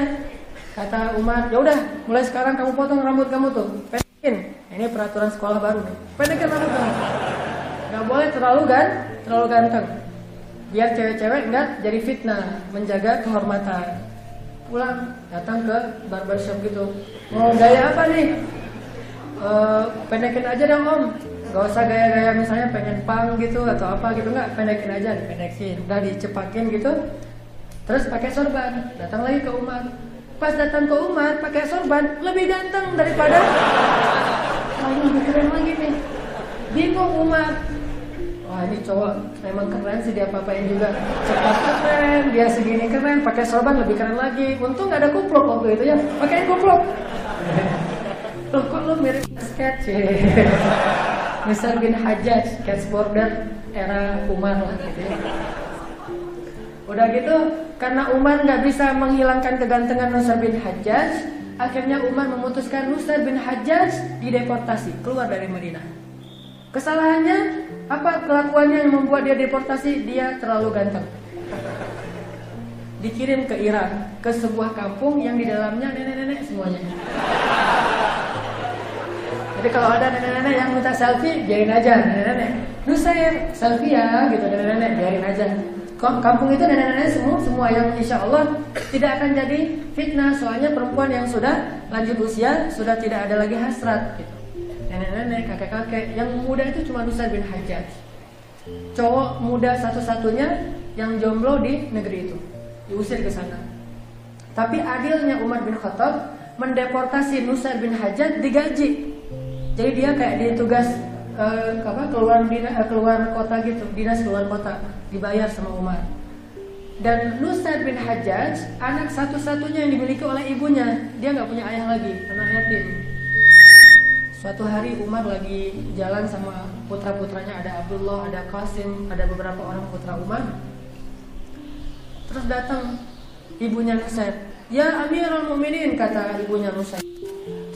Kata Umar, ya udah, mulai sekarang kamu potong rambut kamu tuh, pendekin. Ini peraturan sekolah baru nih. Pendekin rambut kamu. Gak boleh terlalu kan, terlalu ganteng. Biar cewek-cewek enggak jadi fitnah, menjaga kehormatan. Pulang, datang ke barbershop gitu. Mau gaya apa nih? Uh, pendekin aja dong om Gak usah gaya-gaya misalnya pengen pang gitu atau apa gitu nggak pendekin aja dipendekin. Udah dicepakin gitu terus pakai sorban. Datang lagi ke Umar. Pas datang ke Umar pakai sorban lebih ganteng daripada lagi lebih keren lagi nih. Bingung Umar. Wah ini cowok memang keren sih dia apa-apain juga. Cepat keren dia segini keren pakai sorban lebih keren lagi. Untung nggak ada kupluk waktu itu ya pakai kupluk loh kok lu mirip basket sih Misal bin Hajjaj, skateboarder era Umar lah gitu ya. Udah gitu, karena Umar nggak bisa menghilangkan kegantengan Nusair bin Hajjaj, akhirnya Umar memutuskan Nusair bin Hajjaj dideportasi keluar dari Madinah. Kesalahannya apa kelakuannya yang membuat dia deportasi? Dia terlalu ganteng. Dikirim ke Iran, ke sebuah kampung yang di dalamnya nenek-nenek semuanya. Jadi kalau ada nenek-nenek yang minta selfie, biarin aja nenek-nenek. Nusair selfie ya, gitu nenek-nenek, biarin aja kampung itu nenek-nenek semua semua yang insya Allah tidak akan jadi fitnah soalnya perempuan yang sudah lanjut usia sudah tidak ada lagi hasrat gitu. nenek-nenek kakek-kakek yang muda itu cuma Nusa bin Hajjaj cowok muda satu-satunya yang jomblo di negeri itu diusir ke sana tapi adilnya Umar bin Khattab mendeportasi Nusa bin Hajjaj digaji jadi dia kayak ditugas uh, apa keluar dinas, uh, keluar kota gitu dinas keluar kota dibayar sama Umar. Dan Nusair bin Hajjaj anak satu-satunya yang dimiliki oleh ibunya. Dia nggak punya ayah lagi, anak yatim. Suatu hari Umar lagi jalan sama putra-putranya ada Abdullah, ada Qasim, ada beberapa orang putra Umar. Terus datang ibunya Nusair. Ya Amirul Muminin kata ibunya Nusair.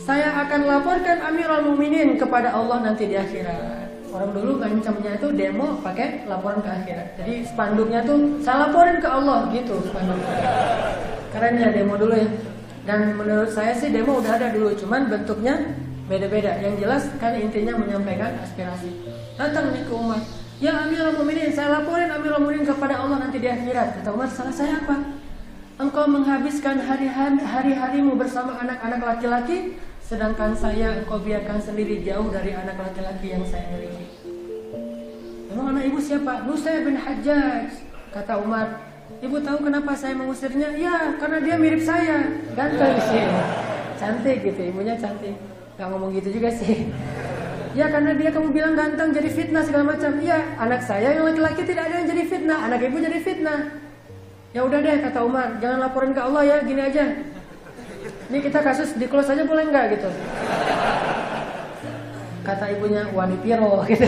Saya akan laporkan Amirul Muminin kepada Allah nanti di akhirat. Orang dulu ngancamnya itu demo pakai laporan ke akhirat. Jadi spanduknya tuh saya laporin ke Allah gitu spanduk keren ya demo dulu ya. Dan menurut saya sih demo udah ada dulu cuman bentuknya beda-beda. Yang jelas kan intinya menyampaikan aspirasi. Datang nih ke Umar ya Amirul Mukminin saya laporin Amirul Mukminin kepada Allah nanti di akhirat. Kata Umar salah saya apa? Engkau menghabiskan hari-harimu bersama anak-anak laki-laki Sedangkan saya engkau biarkan sendiri jauh dari anak laki-laki yang saya miliki. Memang anak ibu siapa? Nusair bin Hajjaj. Kata Umar, ibu tahu kenapa saya mengusirnya? Ya, karena dia mirip saya. Ganteng sih. Cantik gitu, ibunya cantik. Gak ngomong gitu juga sih. Ya karena dia kamu bilang ganteng jadi fitnah segala macam. Iya, anak saya yang laki-laki tidak ada yang jadi fitnah, anak ibu jadi fitnah. Ya udah deh kata Umar, jangan laporin ke Allah ya, gini aja. Ini kita kasus di close aja boleh nggak gitu? Kata ibunya Wani Piro gitu.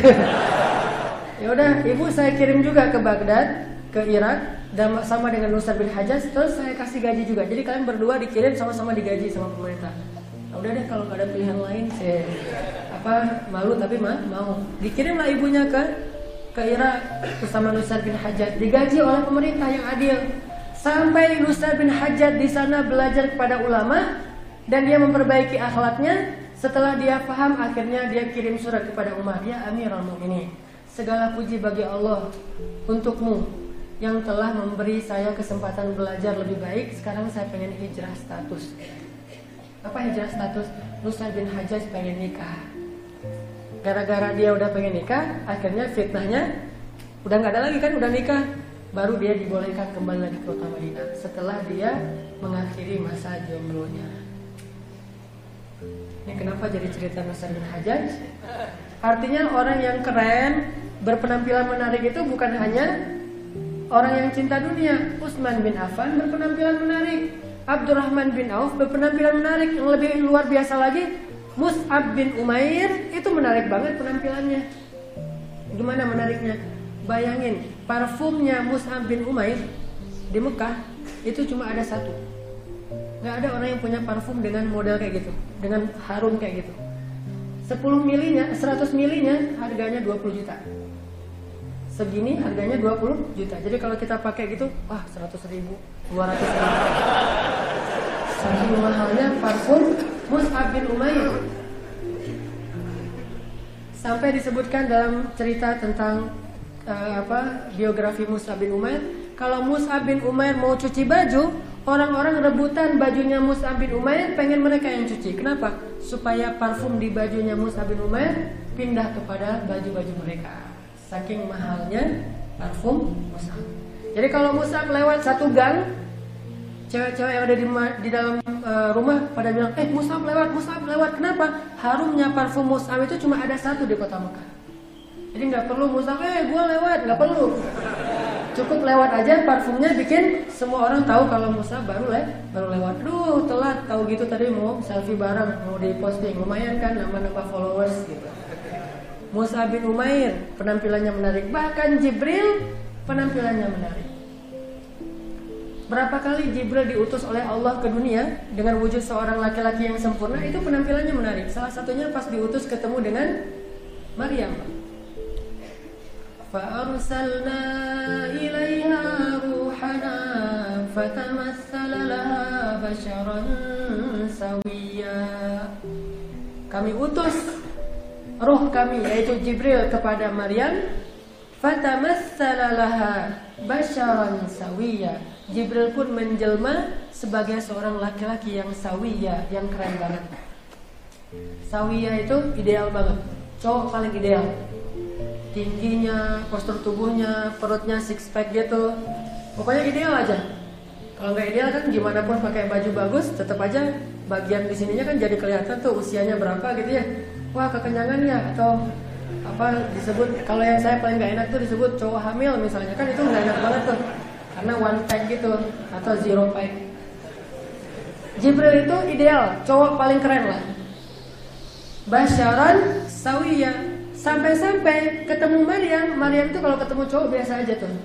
ya udah, ibu saya kirim juga ke Baghdad, ke Irak dan sama dengan Nusa bin Hajjaj terus saya kasih gaji juga. Jadi kalian berdua dikirim sama-sama digaji sama pemerintah. Nah, udah deh kalau nggak ada pilihan lain saya apa malu tapi mah mau. Dikirimlah ibunya ke ke Irak bersama Nusa bin Hajjaj digaji oleh pemerintah yang adil Sampai Nusa bin Hajjat di sana belajar kepada ulama dan dia memperbaiki akhlaknya. Setelah dia paham, akhirnya dia kirim surat kepada Umar, ya Amirul Mukminin. Segala puji bagi Allah untukmu yang telah memberi saya kesempatan belajar lebih baik. Sekarang saya pengen hijrah status. Apa hijrah status? Nusa bin Hajjaj pengen nikah. Gara-gara dia udah pengen nikah, akhirnya fitnahnya udah nggak ada lagi kan, udah nikah baru dia dibolehkan kembali lagi ke kota Madinah setelah dia mengakhiri masa jomblonya. Ini kenapa jadi cerita Nasr bin Hajjaj? Artinya orang yang keren, berpenampilan menarik itu bukan hanya orang yang cinta dunia. Utsman bin Affan berpenampilan menarik. Abdurrahman bin Auf berpenampilan menarik. Yang lebih luar biasa lagi, Mus'ab bin Umair itu menarik banget penampilannya. Gimana menariknya? Bayangin, parfumnya Mus'ab bin Umair di Mekah itu cuma ada satu. Gak ada orang yang punya parfum dengan model kayak gitu, dengan harum kayak gitu. 10 milinya, 100 milinya harganya 20 juta. Segini harganya 20 juta. Jadi kalau kita pakai gitu, wah 100 ribu, 200 ribu. Saking mahalnya parfum Mus'ab bin Umair. Sampai disebutkan dalam cerita tentang uh, apa biografi Musa bin Umair. Kalau Musa bin Umair mau cuci baju, orang-orang rebutan bajunya Musa bin Umair, pengen mereka yang cuci. Kenapa? Supaya parfum di bajunya Musa bin Umair pindah kepada baju-baju mereka. Saking mahalnya parfum Musa. Jadi kalau Musa lewat satu gang, cewek-cewek yang ada di, di dalam uh, rumah pada bilang, eh Musa lewat, Musa lewat. Kenapa? Harumnya parfum Musa itu cuma ada satu di kota Mekah. Jadi nggak perlu musang, eh gue lewat, nggak perlu. Cukup lewat aja parfumnya bikin semua orang tahu kalau Musa baru le baru lewat. Duh telat tahu gitu tadi mau selfie bareng, mau di posting lumayan kan nambah-nambah followers gitu. Musa bin Umair penampilannya menarik, bahkan Jibril penampilannya menarik. Berapa kali Jibril diutus oleh Allah ke dunia dengan wujud seorang laki-laki yang sempurna itu penampilannya menarik. Salah satunya pas diutus ketemu dengan Maryam. فأرسلنا إليها روحنا فتمثل لها بشرا سويا Kami utus roh kami yaitu Jibril kepada Maryam fatamassala laha basharan sawiya Jibril pun menjelma sebagai seorang laki-laki yang sawiya yang keren banget sawiya itu ideal banget cowok paling ideal tingginya, postur tubuhnya, perutnya six pack gitu. Pokoknya ideal aja. Kalau nggak ideal kan gimana pun pakai baju bagus, tetap aja bagian di sininya kan jadi kelihatan tuh usianya berapa gitu ya. Wah kekenyangan ya atau apa disebut kalau yang saya paling nggak enak tuh disebut cowok hamil misalnya kan itu nggak enak banget tuh karena one pack gitu atau zero pack. Jibril itu ideal, cowok paling keren lah. Basyaran sawiyah Sampai-sampai ketemu Maryam, Maryam itu kalau ketemu cowok biasa aja tuh.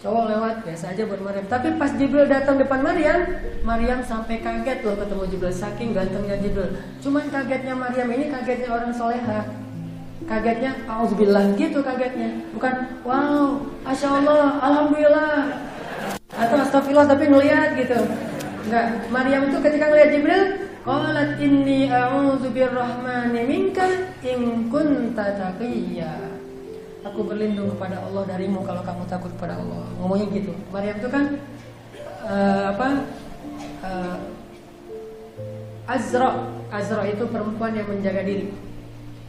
Cowok lewat biasa aja buat Maryam. Tapi pas Jibril datang depan Maryam, Maryam sampai kaget loh ketemu Jibril. Saking gantengnya Jibril. Cuman kagetnya Maryam ini kagetnya orang soleha. Kagetnya, auzubillah gitu kagetnya. Bukan, wow, Masya Allah, Alhamdulillah. Atau astagfirullah tapi ngeliat gitu. Enggak, Maryam itu ketika ngeliat Jibril, Qalat inni a'udzu birrahmani minka in kunta taqiyya. Aku berlindung kepada Allah darimu kalau kamu takut kepada Allah. Ngomongnya gitu. Maryam itu kan uh, apa? Uh, Azra. Azra itu perempuan yang menjaga diri.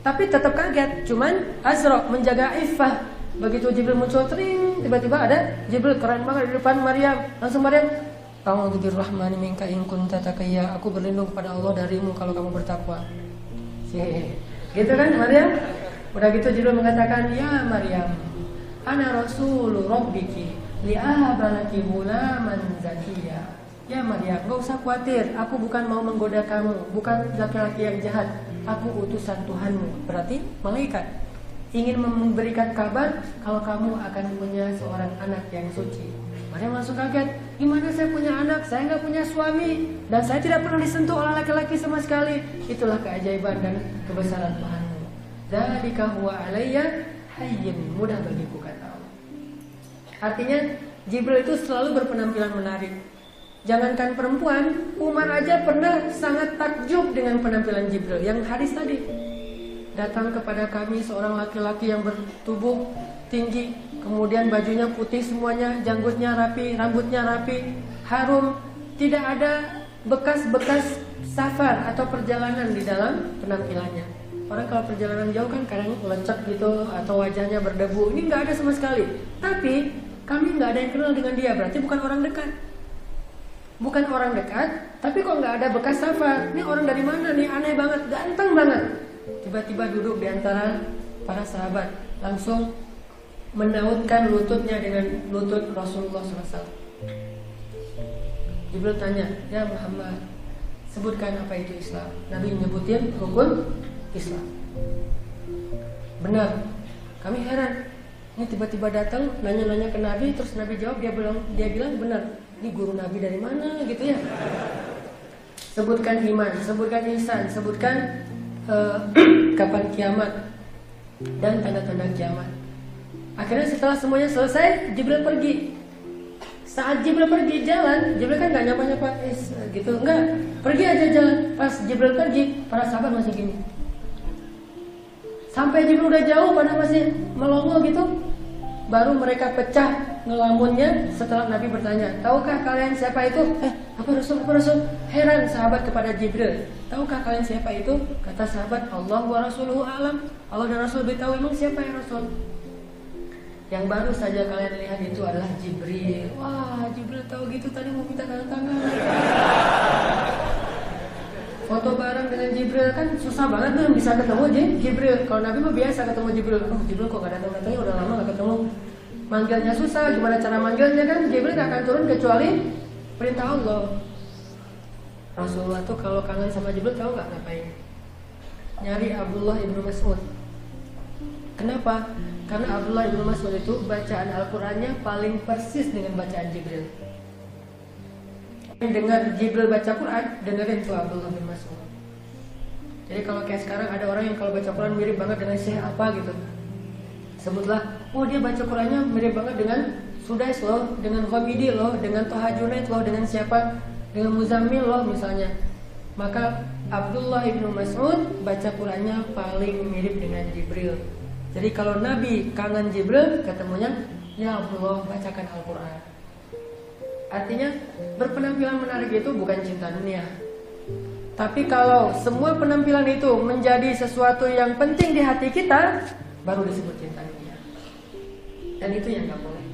Tapi tetap kaget. Cuman Azra menjaga iffah. Begitu Jibril muncul tring, tiba-tiba ada Jibril keren banget di depan Maryam. Langsung Maryam, A'udzu minka in kunta taqiyya. Aku berlindung kepada Allah darimu kalau kamu bertakwa. Gitu kan Maryam? Udah gitu Jibril mengatakan, "Ya Maryam, ana rasulu rabbiki li'abalaki gulaman zakiyya." Ya Maryam, gak usah khawatir. Aku bukan mau menggoda kamu, bukan laki-laki yang jahat. Aku utusan Tuhanmu. Berarti malaikat ingin memberikan kabar kalau kamu akan punya seorang anak yang suci. Maryam langsung kaget. Gimana saya punya anak? Saya nggak punya suami dan saya tidak pernah disentuh oleh laki-laki sama sekali. Itulah keajaiban dan kebesaran Tuhanmu. Dzalika huwa alayya hayyin mudah bagiku kata Allah. Artinya Jibril itu selalu berpenampilan menarik. Jangankan perempuan, Umar aja pernah sangat takjub dengan penampilan Jibril yang hadis tadi. Datang kepada kami seorang laki-laki yang bertubuh tinggi, kemudian bajunya putih semuanya, janggutnya rapi, rambutnya rapi, harum, tidak ada bekas-bekas safar atau perjalanan di dalam penampilannya. Orang kalau perjalanan jauh kan kadang lecek gitu atau wajahnya berdebu. Ini nggak ada sama sekali. Tapi kami nggak ada yang kenal dengan dia. Berarti bukan orang dekat. Bukan orang dekat, tapi kok nggak ada bekas safar. Ini orang dari mana nih? Aneh banget, ganteng banget. Tiba-tiba duduk di antara para sahabat, langsung menautkan lututnya dengan lutut Rasulullah SAW. Jibril tanya, ya Muhammad, sebutkan apa itu Islam. Nabi nyebutin rukun Islam. Benar. Kami heran. Ini tiba-tiba datang nanya-nanya ke Nabi, terus Nabi jawab dia bilang dia bilang benar. Ini guru Nabi dari mana gitu ya? Sebutkan iman, sebutkan insan, sebutkan uh, kapan kiamat dan tanda-tanda kiamat. Akhirnya setelah semuanya selesai, Jibril pergi. Saat Jibril pergi jalan, Jibril kan nggak nyapa-nyapa, eh, gitu, enggak. Pergi aja jalan. Pas Jibril pergi, para sahabat masih gini. Sampai Jibril udah jauh, pada masih melongo gitu. Baru mereka pecah ngelamunnya setelah Nabi bertanya, tahukah kalian siapa itu? Eh, apa Rasul? Apa Rasul? Heran sahabat kepada Jibril. Tahukah kalian siapa itu? Kata sahabat, Allah wa Rasuluhu alam. Allah dan Rasul beritahu emang siapa ya Rasul? Yang baru saja kalian lihat itu adalah Jibril. Wah, Jibril tahu gitu tadi mau minta tanda tangan. Foto bareng dengan Jibril kan susah banget tuh bisa ketemu Jibril. Kalau Nabi mah biasa ketemu Jibril. Oh, Jibril kok gak datang datangnya udah lama gak ketemu. Manggilnya susah, gimana cara manggilnya kan? Jibril gak akan turun kecuali perintah Allah. Rasulullah tuh kalau kangen sama Jibril tahu gak ngapain? Nyari Abdullah ibnu Mas'ud. Kenapa? Karena Abdullah bin Mas'ud itu bacaan Al-Qur'annya paling persis dengan bacaan Jibril. dengar Jibril baca Quran, dengerin tuh Abdullah bin Mas'ud. Jadi kalau kayak sekarang ada orang yang kalau baca Quran mirip banget dengan Syekh apa gitu. Sebutlah, oh dia baca Qurannya mirip banget dengan Sudais loh, dengan Ghamidi loh, dengan Toha Junaid loh, dengan siapa? Dengan Muzammil loh misalnya. Maka Abdullah bin Mas'ud baca Qurannya paling mirip dengan Jibril. Jadi kalau Nabi kangen Jibril, ketemunya, ya Abdullah bacakan Al-Quran. Artinya berpenampilan menarik itu bukan cinta dunia. Tapi kalau semua penampilan itu menjadi sesuatu yang penting di hati kita, baru disebut cinta dunia. Dan itu yang gak boleh.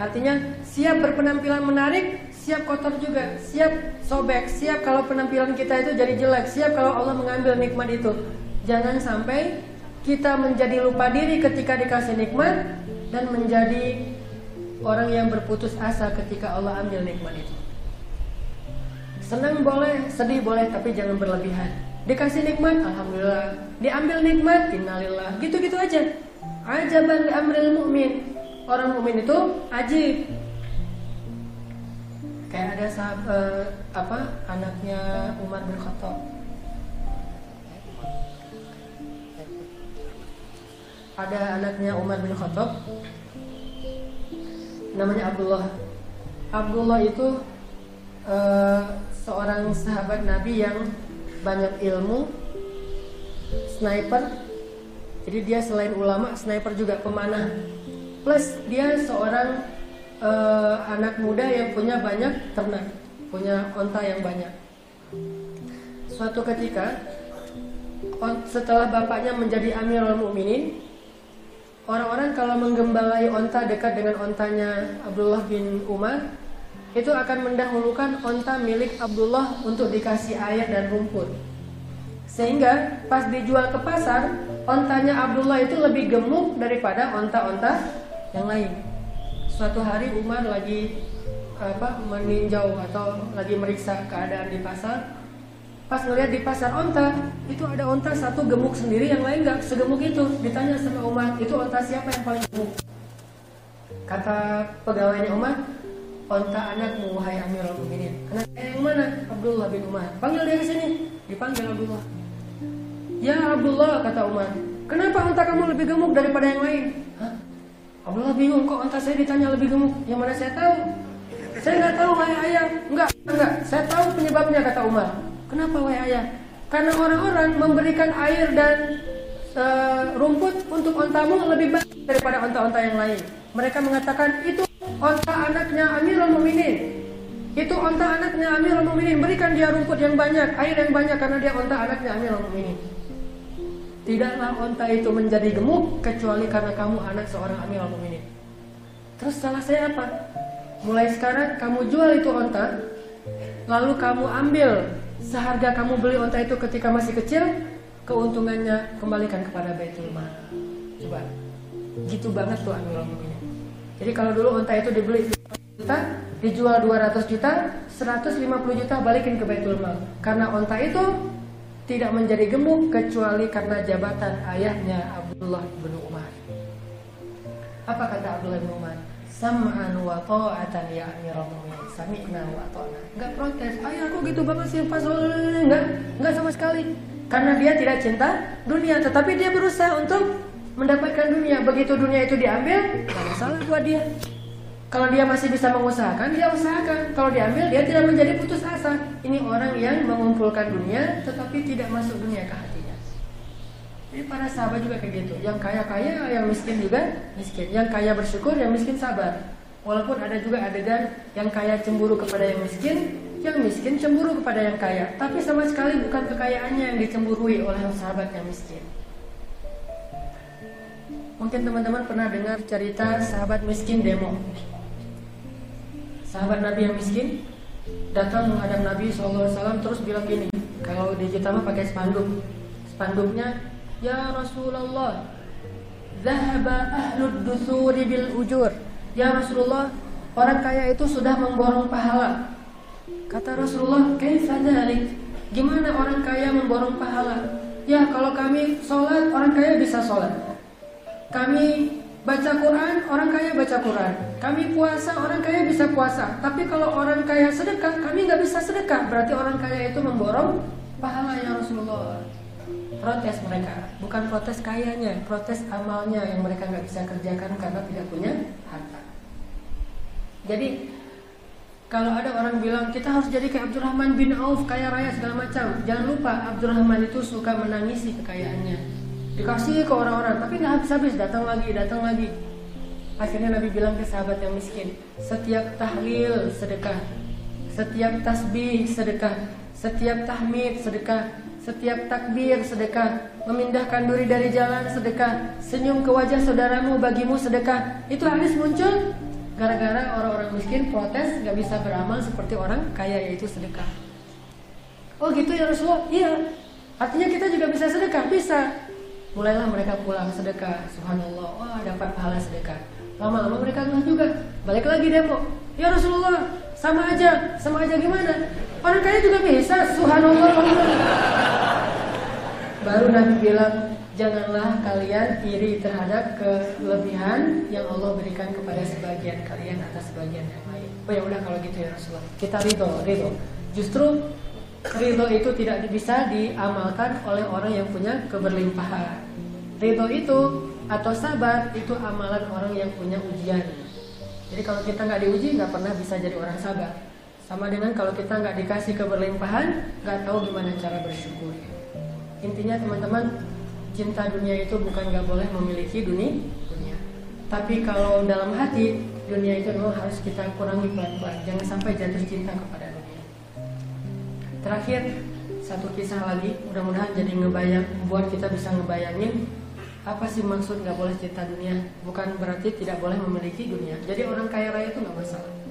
Artinya siap berpenampilan menarik, siap kotor juga, siap sobek, siap kalau penampilan kita itu jadi jelek, siap kalau Allah mengambil nikmat itu. Jangan sampai kita menjadi lupa diri ketika dikasih nikmat dan menjadi orang yang berputus asa ketika Allah ambil nikmat itu. Senang boleh, sedih boleh, tapi jangan berlebihan. Dikasih nikmat, alhamdulillah. Diambil nikmat, innalillah. Gitu-gitu aja. Ajaban amril mu'min. Orang mukmin itu ajib. Kayak ada sahabat uh, apa anaknya Umar bin Khattab ada anaknya Umar bin Khattab. Namanya Abdullah. Abdullah itu uh, seorang sahabat Nabi yang banyak ilmu sniper. Jadi dia selain ulama sniper juga pemanah. Plus dia seorang uh, anak muda yang punya banyak ternak punya onta yang banyak. Suatu ketika setelah bapaknya menjadi Amirul Mukminin Orang-orang kalau menggembalai onta dekat dengan ontanya Abdullah bin Umar itu akan mendahulukan onta milik Abdullah untuk dikasih air dan rumput. Sehingga pas dijual ke pasar, ontanya Abdullah itu lebih gemuk daripada onta-onta yang lain. Suatu hari Umar lagi apa meninjau atau lagi meriksa keadaan di pasar, Pas ngeliat di pasar onta, itu ada onta satu gemuk sendiri, yang lain nggak segemuk itu. Ditanya sama Umar, itu onta siapa yang paling gemuk? Kata pegawainya Umar, onta anakmu wahai Amirul Mukminin. Anak yang mana? Abdullah bin Umar. Panggil dia ke sini. Dipanggil Abdullah. Ya Abdullah kata Umar, kenapa onta kamu lebih gemuk daripada yang lain? Hah? Abdullah bingung kok onta saya ditanya lebih gemuk. Yang mana saya tahu? Saya nggak tahu wahai ayah. Enggak, enggak. Saya tahu penyebabnya kata Umar. Kenapa wahai ayah? Karena orang-orang memberikan air dan uh, rumput untuk ontamu lebih baik daripada onta-onta yang lain. Mereka mengatakan itu onta anaknya Amirul Mukminin. Itu onta anaknya Amirul Mukminin. Berikan dia rumput yang banyak, air yang banyak karena dia onta anaknya Amirul Mukminin. Tidaklah onta itu menjadi gemuk kecuali karena kamu anak seorang Amirul Mukminin. Terus salah saya apa? Mulai sekarang kamu jual itu onta, lalu kamu ambil seharga kamu beli onta itu ketika masih kecil, keuntungannya kembalikan kepada Baitul Mal. Coba, gitu banget tuh Mukminin. Jadi kalau dulu onta itu dibeli juta, dijual 200 juta, 150 juta balikin ke Baitul Mal. Karena onta itu tidak menjadi gemuk kecuali karena jabatan ayahnya Abdullah bin Umar. Apa kata Abdullah bin Umar? Sam'an wa ta'atan ya Amirul Mukminin. Sami'na wa ta'na. Enggak protes. Ayah aku gitu banget sih Pak Enggak, enggak sama sekali. Karena dia tidak cinta dunia, tetapi dia berusaha untuk mendapatkan dunia. Begitu dunia itu diambil, enggak masalah buat dia. Kalau dia masih bisa mengusahakan, dia usahakan. Kalau diambil, dia tidak menjadi putus asa. Ini orang yang mengumpulkan dunia, tetapi tidak masuk dunia ke hati. Jadi para sahabat juga kayak gitu. Yang kaya kaya, yang miskin juga miskin. Yang kaya bersyukur, yang miskin sabar. Walaupun ada juga adegan yang kaya cemburu kepada yang miskin, yang miskin cemburu kepada yang kaya. Tapi sama sekali bukan kekayaannya yang dicemburui oleh sahabat yang miskin. Mungkin teman-teman pernah dengar cerita sahabat miskin demo. Sahabat Nabi yang miskin datang menghadap Nabi SAW terus bilang gini, kalau di kita mah pakai spanduk. Spanduknya Ya Rasulullah Zahaba ahlud dusuri bil ujur Ya Rasulullah Orang kaya itu sudah memborong pahala Kata Rasulullah Kaifa dhalik Gimana orang kaya memborong pahala Ya kalau kami sholat Orang kaya bisa sholat Kami Baca Quran, orang kaya baca Quran. Kami puasa, orang kaya bisa puasa. Tapi kalau orang kaya sedekah, kami nggak bisa sedekah. Berarti orang kaya itu memborong pahalanya Rasulullah. Protes mereka, bukan protes kayanya, protes amalnya yang mereka nggak bisa kerjakan karena tidak punya harta. Jadi kalau ada orang bilang kita harus jadi kayak Abdurrahman bin Auf kaya raya segala macam, jangan lupa Abdurrahman itu suka menangisi kekayaannya. Dikasih ke orang-orang tapi nggak habis-habis datang lagi datang lagi. Akhirnya Nabi bilang ke sahabat yang miskin setiap tahlil sedekah setiap tasbih sedekah setiap tahmid sedekah setiap takbir sedekah memindahkan duri dari jalan sedekah senyum ke wajah saudaramu bagimu sedekah. Itu hadis muncul gara-gara orang-orang miskin protes nggak bisa beramal seperti orang kaya yaitu sedekah. Oh gitu ya Rasulullah? Iya. Artinya kita juga bisa sedekah? Bisa. Mulailah mereka pulang sedekah. Subhanallah. Wah dapat pahala sedekah. Lama-lama mereka nggak juga. Balik lagi demo ya Rasulullah sama aja. Sama aja gimana orang kaya juga bisa subhanallah baru Nabi bilang janganlah kalian iri terhadap kelebihan yang Allah berikan kepada sebagian kalian atas sebagian yang lain oh ya udah kalau gitu ya Rasulullah kita ridho ridho justru Ridho itu tidak bisa diamalkan oleh orang yang punya keberlimpahan. Ridho itu atau sabar itu amalan orang yang punya ujian. Jadi kalau kita nggak diuji nggak pernah bisa jadi orang sabar. Sama dengan kalau kita nggak dikasih keberlimpahan nggak tahu gimana cara bersyukur. Intinya teman-teman cinta dunia itu bukan nggak boleh memiliki dunia, dunia. Tapi kalau dalam hati dunia itu memang harus kita kurangi pelan-pelan. Jangan sampai jatuh cinta kepada Terakhir satu kisah lagi, mudah-mudahan jadi ngebayang, buat kita bisa ngebayangin apa sih maksud nggak boleh cinta dunia? Bukan berarti tidak boleh memiliki dunia. Jadi orang kaya raya itu nggak masalah.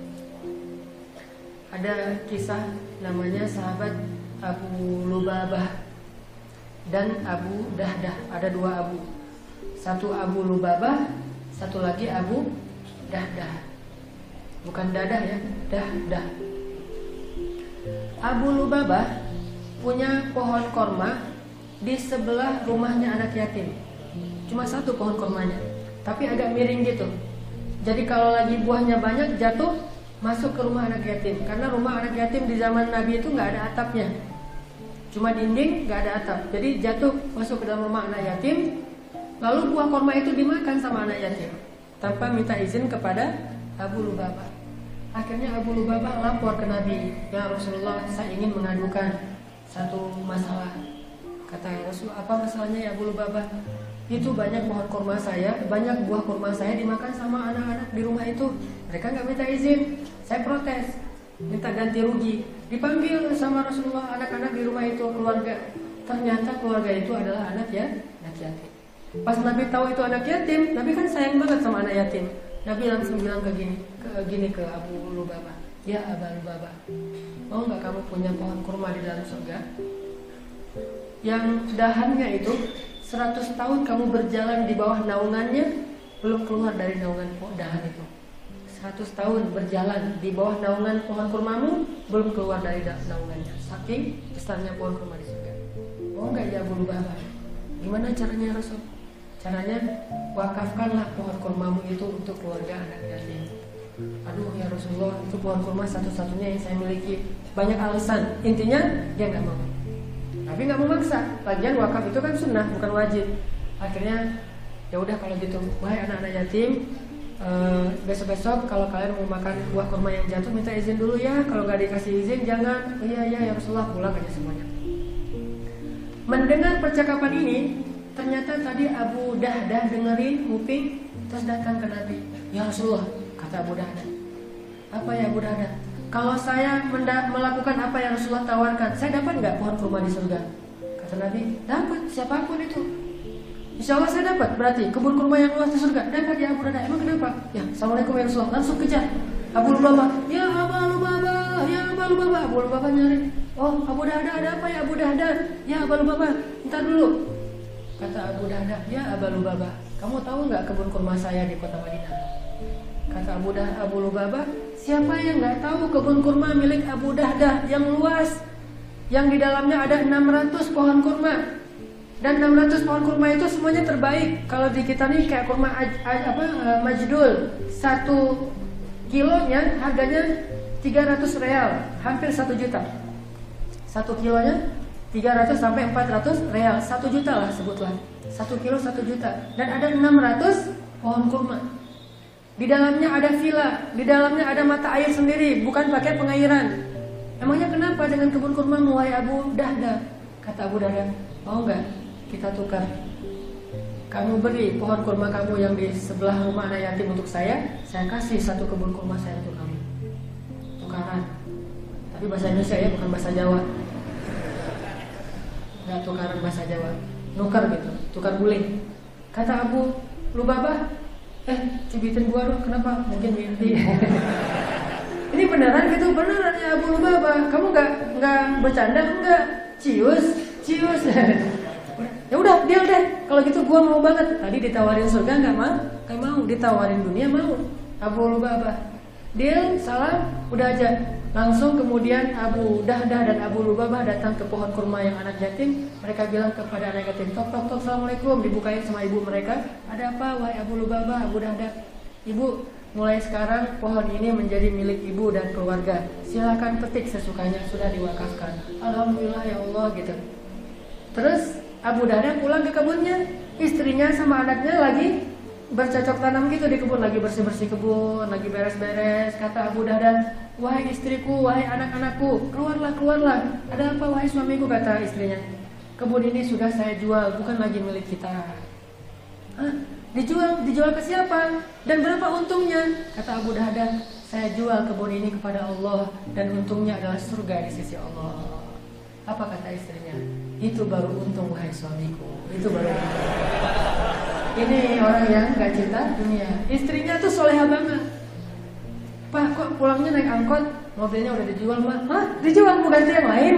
Ada kisah namanya sahabat Abu Lubabah dan Abu Dahdah. Ada dua Abu. Satu Abu Lubabah, satu lagi Abu Dahdah. Bukan dadah ya, dahdah. Abu Lubabah punya pohon korma di sebelah rumahnya anak yatim. Cuma satu pohon kormanya, tapi agak miring gitu. Jadi kalau lagi buahnya banyak jatuh masuk ke rumah anak yatim. Karena rumah anak yatim di zaman Nabi itu nggak ada atapnya, cuma dinding nggak ada atap. Jadi jatuh masuk ke dalam rumah anak yatim. Lalu buah korma itu dimakan sama anak yatim tanpa minta izin kepada Abu Lubabah. Akhirnya Abu Lubabah lapor ke Nabi, ya Rasulullah, saya ingin mengadukan satu masalah. Kata Rasulullah, apa masalahnya ya Abu Lubabah? Itu banyak pohon kurma saya, banyak buah kurma saya dimakan sama anak-anak di rumah itu. Mereka nggak minta izin, saya protes, minta ganti rugi. Dipanggil sama Rasulullah anak-anak di rumah itu keluarga. Ternyata keluarga itu adalah anak ya, anak yatim. Pas Nabi tahu itu anak yatim, Nabi kan sayang banget sama anak yatim. Nabi langsung bilang ke gini, ke gini ke Abu Lubaba, ya Abu Lubaba, mau nggak kamu punya pohon kurma di dalam surga? Yang dahannya itu 100 tahun kamu berjalan di bawah naungannya belum keluar dari naungan dahan itu. 100 tahun berjalan di bawah naungan pohon kurmamu belum keluar dari naungannya. Saking besarnya pohon kurma di surga. Mau nggak ya Lubaba? Gimana caranya Rasul? Caranya wakafkanlah pohon kurmamu itu untuk keluarga anak yatim. Aduh ya Rasulullah itu pohon kurma satu-satunya yang saya miliki. Banyak alasan. Intinya dia nggak mau. Tapi nggak memaksa. Lagian wakaf itu kan sunnah bukan wajib. Akhirnya ya udah kalau gitu, wahai anak-anak yatim, Uh, besok-besok kalau kalian mau makan buah kurma yang jatuh minta izin dulu ya kalau nggak dikasih izin jangan oh, iya iya ya Rasulullah pulang aja semuanya mendengar percakapan ini Ternyata tadi Abu Dahdah dengerin Muping terus datang ke Nabi. Ya Rasulullah, kata Abu Dahdah. Apa ya Abu Dahdah? Kalau saya melakukan apa yang Rasulullah tawarkan, saya dapat nggak pohon kurma di surga? Kata Nabi, dapat siapa pun itu. Insya Allah saya dapat berarti kebun kurma yang luas di surga dapat ya Abu. Emang kenapa? Ya, assalamualaikum ya Rasulullah. Langsung kejar. Abu Lubaba, ya Abu Lubaba, ya Abu Lubaba. Abu Lubaba nyari. Oh, Abu Dahdah ada apa ya Abu Dahdah? Ya Abu Lubaba, ntar dulu. Kata Abu Dahdah, ya Abu Lubaba, kamu tahu nggak kebun kurma saya di kota Madinah? Kata Abu Dah Abu Lubaba, siapa yang nggak tahu kebun kurma milik Abu Dahdah yang luas, yang di dalamnya ada 600 pohon kurma. dan 600 pohon kurma itu semuanya terbaik. Kalau di kita nih kayak kurma apa uh, majdul satu kilonya harganya 300 real hampir satu juta. Satu kilonya 300 sampai 400 real satu juta lah sebutlah. Satu kilo satu juta. Dan ada 600 pohon kurma di dalamnya ada villa di dalamnya ada mata air sendiri bukan pakai pengairan. Emangnya kenapa dengan kebun kurma mulai Abu Dahda? Kata Abu Dahda mau nggak kita tukar? Kamu beri pohon kurma kamu yang di sebelah rumah anak yatim untuk saya saya kasih satu kebun kurma saya untuk kamu. Tukaran. Tapi bahasa Indonesia ya bukan bahasa Jawa. Nggak tukaran bahasa Jawa. Nukar gitu tukar guling. Kata Abu lu babah eh cibitin gua dong kenapa? Mungkin mimpi ini beneran gitu? Beneran ya Abu Lubaba kamu nggak nggak bercanda? Nggak. Cius cius. Ya udah deal deh. Kalau gitu gue mau banget. Tadi ditawarin surga nggak mau? Nggak mau. Ditawarin dunia mau. Abu Lubabah deal salam udah aja. Langsung kemudian Abu Dahdah dan Abu Lubabah datang ke pohon kurma yang anak yatim. Mereka bilang kepada anak yatim tok tok tok assalamualaikum. Dibukain sama ibu mereka. Ada apa wahai Abu Lubabah Abu Dahdah? Ibu mulai sekarang pohon ini menjadi milik ibu dan keluarga. Silakan petik sesukanya sudah diwakafkan. Alhamdulillah ya Allah gitu. Terus Abu Dada pulang ke kebunnya, istrinya sama anaknya lagi bercocok tanam gitu di kebun, lagi bersih-bersih kebun, lagi beres-beres. Kata Abu Dada, wahai istriku, wahai anak-anakku, keluarlah, keluarlah. Ada apa wahai suamiku, kata istrinya. Kebun ini sudah saya jual, bukan lagi milik kita. Hah? Dijual, dijual ke siapa? Dan berapa untungnya? Kata Abu Dada, saya jual kebun ini kepada Allah dan untungnya adalah surga di sisi Allah. Apa kata istrinya? Itu baru untung wahai suamiku. Itu baru untung. Ini orang yang gak cinta dunia. Istrinya tuh soleha banget. Pak kok pulangnya naik angkot? Mobilnya udah dijual mah. Hah? Dijual bukan yang lain?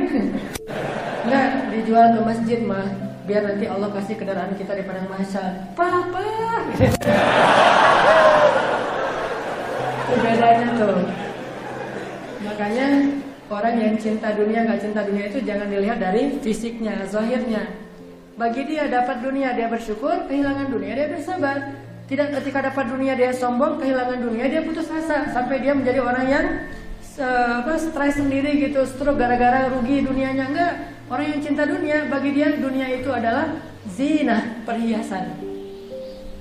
Enggak, dijual ke masjid mah. Biar nanti Allah kasih kendaraan kita di padang mahsyar. Papa. Bedanya tuh. Makanya Orang yang cinta dunia nggak cinta dunia itu jangan dilihat dari fisiknya, zahirnya. Bagi dia dapat dunia dia bersyukur, kehilangan dunia dia bersabar. Tidak ketika dapat dunia dia sombong, kehilangan dunia dia putus asa sampai dia menjadi orang yang apa stres sendiri gitu, stroke gara-gara rugi dunianya enggak. Orang yang cinta dunia bagi dia dunia itu adalah zina, perhiasan.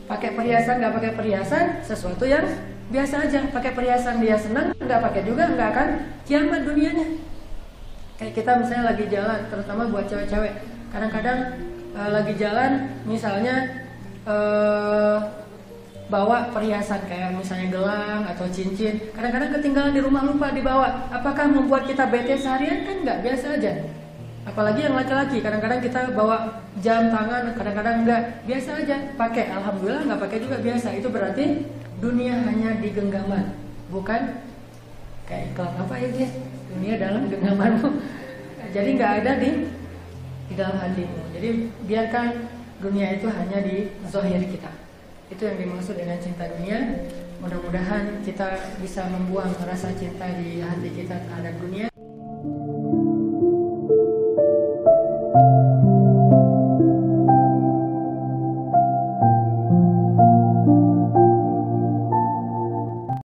Pakai perhiasan nggak pakai perhiasan sesuatu yang biasa aja pakai perhiasan dia senang nggak pakai juga nggak akan kiamat dunianya kayak kita misalnya lagi jalan terutama buat cewek-cewek kadang-kadang uh, lagi jalan misalnya uh, bawa perhiasan kayak misalnya gelang atau cincin. Kadang-kadang ketinggalan di rumah lupa dibawa. Apakah membuat kita bete seharian? Kan nggak biasa aja. Apalagi yang laki-laki kadang-kadang kita bawa jam tangan kadang-kadang enggak biasa aja pakai. Alhamdulillah nggak pakai juga biasa. Itu berarti dunia hanya di genggaman, bukan kayak iklan apa ya guys? Dunia dalam genggamanmu. Jadi nggak ada di di dalam hatimu. Jadi biarkan dunia itu hanya di zohir kita. Itu yang dimaksud dengan cinta dunia. Mudah-mudahan kita bisa membuang rasa cinta di hati kita terhadap dunia.